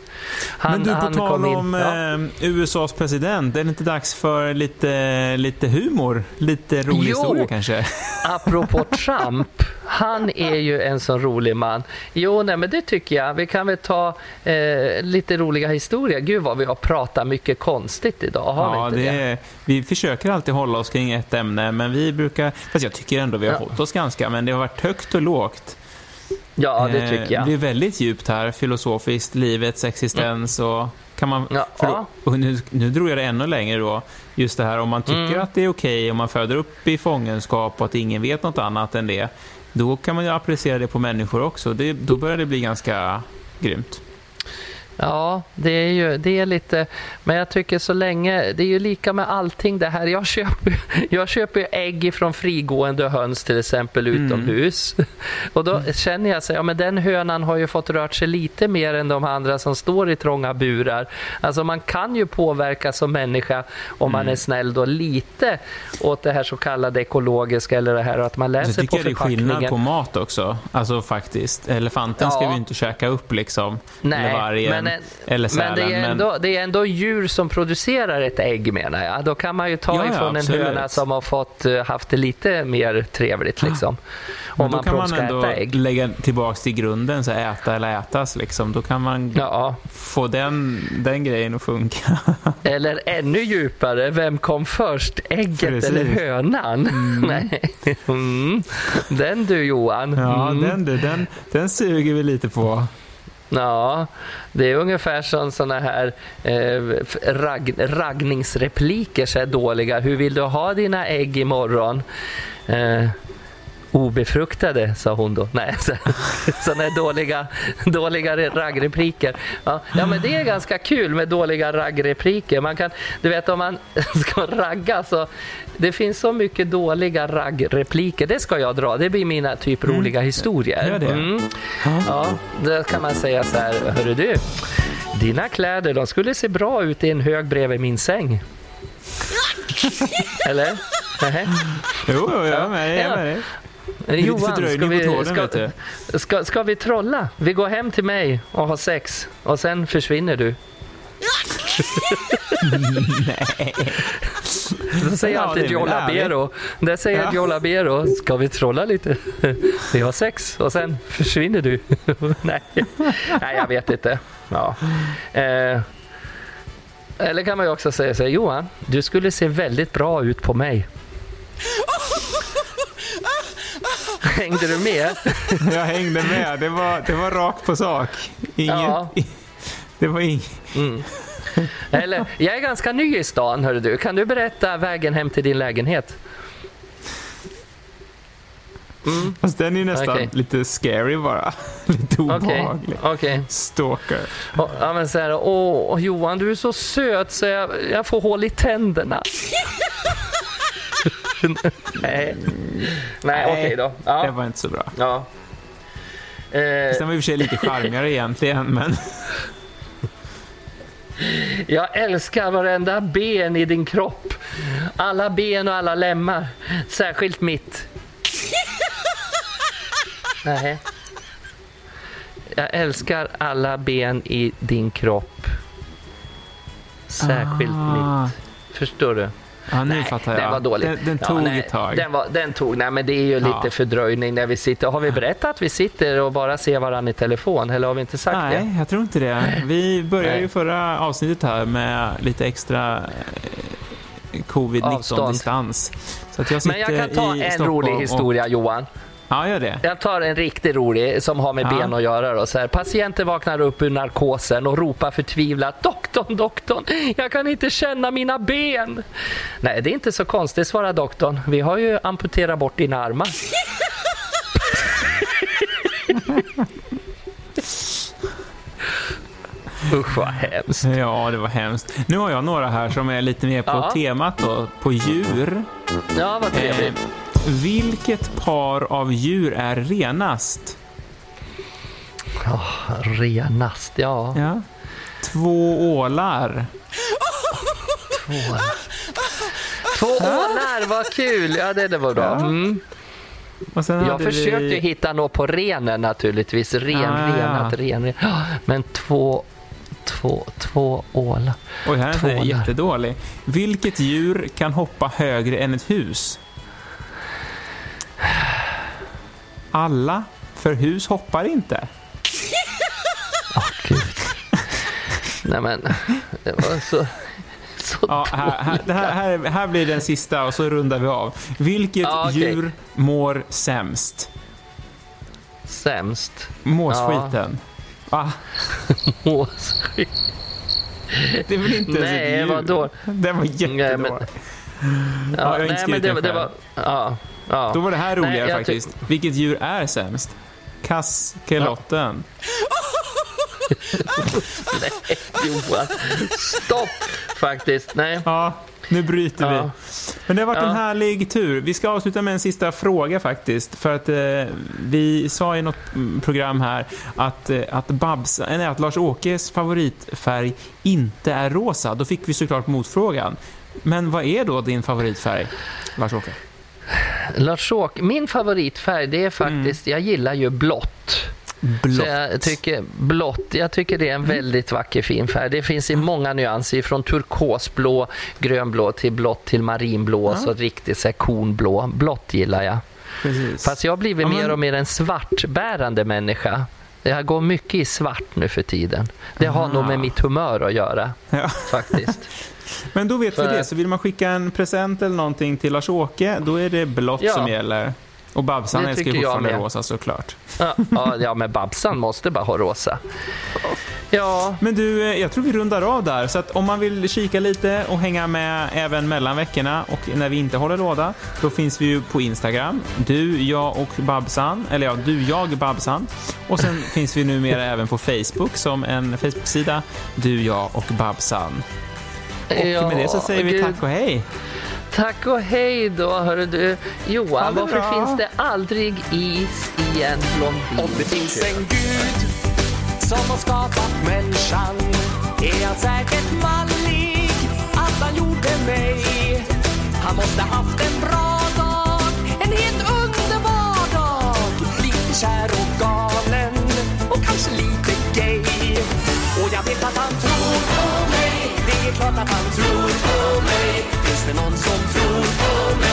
Han, Men du, på tal om ja. eh, USAs president, är det inte dags för lite, lite humor? Lite rolig jo, historia kanske? apropå Trump, han är ju en sån rolig man. Jo, nej, men det tycker jag. Vi kan väl ta eh, lite roliga historier. Gud vad vi har pratat mycket konstigt idag, har ja, vi inte det? det? Vi försöker alltid hålla oss kring ett ämne, men vi brukar... Fast jag tycker ändå vi har ja. hållit oss ganska, men det har varit högt och lågt. Ja, det tycker jag. Det är väldigt djupt här, filosofiskt, livets existens och kan man... Ja. Då, och nu, nu drog jag det ännu längre då. Just det här om man tycker mm. att det är okej om man föder upp i fångenskap och att ingen vet något annat än det. Då kan man ju applicera det på människor också. Det, då börjar det bli ganska grymt. Ja, det är ju det är lite, men jag tycker så länge, det är ju lika med allting det här. Jag köper, jag köper ägg från frigående höns till exempel mm. utomhus. Mm. Och då känner jag så ja men den hönan har ju fått rört sig lite mer än de andra som står i trånga burar. Alltså man kan ju påverka som människa om mm. man är snäll då lite åt det här så kallade ekologiska eller det här att man läser på förpackningen. Jag tycker det är skillnad på mat också, alltså faktiskt. Elefanten ja. ska vi inte käka upp liksom. Nej, men men, eller men, det, Sälen. är ändå, det är ändå djur som producerar ett ägg menar jag. Då kan man ju ta Ja, ja, ifrån en absolut. höna som har fått eh, haft det lite mer trevligt. Liksom. Men Om då man kan man ändå ägg. lägga tillbaka till grunden, så äta eller ätas. Liksom. Då kan man Ja, få den, den grejen att funka. eller ännu djupare, vem kom först? Ägget Precis. eller hönan? Nej. Mm. Den du Johan. Ja, Mm. den du, den, den suger vi lite på. Ja, det är ungefär som sådana här eh, rag, raggningsrepliker så här dåliga. Hur vill du ha dina ägg imorgon? Eh, obefruktade, sa hon då. Nej, så, här dåliga, dåliga raggrepliker. Ja, ja, men det är ganska kul med dåliga raggrepliker. Man kan, du vet om man ska ragga så det finns så mycket dåliga raggrepliker. Det ska jag dra. Det blir mina typ roliga historier. Gör det. Mm. Ja, då kan man säga så här, hörru du, dina kläder de skulle se bra ut i en hög bredvid min säng. Eller? Jo, jo, jag är med, jag är Ja. med dig. Johan, ska vi, ska, ska, ska vi trolla? Vi går hem till mig och har sex och sen försvinner du. Nej. Då säger Ja, alltid det är Joe. Labero. Det säger Ja. Joe Labero. Ska vi trolla lite? Vi har sex och sen försvinner du. Nej. Nej, jag vet inte. Ja. Eh. Eller kan man ju också säga så här, Johan, du skulle se väldigt bra ut på mig. Hängde du med? Jag hängde med. Det var, det var rakt på sak. Inget, Ja. Det var inget. Mm. Eller, jag är ganska ny i stan, hör du. Kan du berätta vägen hem till din lägenhet? Mm. Fast den är nästan Okej. lite scary bara. Lite obehaglig. okej. Stalker. Och- Ja, men så här, åh Johan du är så söt så jag, jag får hål i tänderna. Nej, Nej okej då. Det Ja. var inte så bra. Ja. Eh, Sen var i och för sig lite charmigare egentligen, men jag älskar varenda ben i din kropp. Alla ben och alla lemmar. Särskilt mitt. Nej. Jag älskar alla ben i din kropp. Särskilt Ah. mitt. Förstår du? Ja, nu Nej, fattar jag. Den var dålig. Den, den Ja, tog nej, ett tag. Den, var, den tog, nej men det är ju lite Ja. fördröjning när vi sitter. Har vi berättat att vi sitter och bara ser varandra i telefon? Eller har vi inte sagt det? Nej, jag tror inte det. Vi började Nej. ju förra avsnittet här med lite extra eh, covid-19 Avstånd. distans. Så att jag sitter Men jag kan ta en Stockholm rolig och- historia Johan. Ja, gör det. Jag tar en riktigt rolig som har med Ja. ben att göra. Då. Så här, patienten vaknar upp ur narkosen och ropar förtvivlat Doktorn, doktorn, jag kan inte känna mina ben. Nej, det är inte så konstigt, svarar doktorn. Vi har ju amputerat bort dina armar. Usch vad hemskt. Ja, det var hemskt. Nu har jag några här som är lite mer på Ja. temat då, på djur. Ja, vad Eh, trevligt. Vilket par av djur är renast? Renast, ja. Ja. Två ålar. Två, Två ålar, vad kul! Ja, det, det var bra. Ja. Mm. Jag försökte vi... hitta något på renen naturligtvis. Ren, Ah, ja. renat, ren, ren. Ja, Men två, två, två ålar. Oj, här är ålar. jättedålig. Vilket djur kan hoppa högre än ett hus? Alla, för hus hoppar inte. Åh, Gud. Nej men, det var så... så Ja, här, här, det här, här, här blir den sista och så rundar vi av. Vilket Ja, okej. djur mår sämst? sämst. Måsskiten. Va? Måsskit. Det är väl inte ens Nej, ett djur? vadå? Den var jättedålig. men- Ja, jag har inte nej, men det, det var... Ja, ja. Då var det här Nej, roligare ty- faktiskt. Vilket djur är sämst? Kaskelotten. Nej, Johan. Stopp, faktiskt. Nej. Ja, nu bryter vi. Ja. Men det har varit Ja. en härlig tur. Vi ska avsluta med en sista fråga faktiskt. För att eh, vi sa i något program här att, eh, att, Babs, eh, nej, att Lars-Åkes favoritfärg inte är rosa. Då fick vi såklart motfrågan. Men vad är då din favoritfärg, Lars-Åke? Lars-Åke, min favoritfärg det är faktiskt, jag gillar ju blått. Blått. Jag tycker blått, jag tycker det är en väldigt vacker fin färg. Det finns i många nyanser, från turkosblå, grönblå till blått till marinblå, Ja. så riktigt så här kornblå. Blått gillar jag. Precis. Fast jag har blivit Ja, men- mer och mer en svartbärande människa. Jag går mycket i svart nu för tiden. Det har nog Ah. med mitt humör att göra, Ja. faktiskt. Men då vet vi För- det, så vill man skicka en present eller någonting till Lars-Åke, då är det blått Ja. som gäller. Och Babsan Det älskar ju jag fortfarande med. rosa såklart. Ja, ja, men Babsan måste bara ha rosa. Ja, Men du, eh, jag tror vi rundar av där. Så om man vill kika lite och hänga med även mellan veckorna och när vi inte håller låda, då finns vi ju på Instagram. Du, jag och Babsan. Eller ja, du, jag, Babsan. Och sen finns vi numera även på Facebook som en Facebook-sida. Du, jag och Babsan. Och ja, med det så säger vi tack och hej. Tack och hej då, hörru du. Ha Johan, varför bra. finns det aldrig is i en blondin? Om det finns en gud som har skapat människan är han säkert mallig att han gjorde mig. Han måste haft en bra dag, en helt underbar dag. Lite kär och galen och kanske lite gay. Och jag vet att han tror Katapult. Truthful mate, feasting on some truthful mate.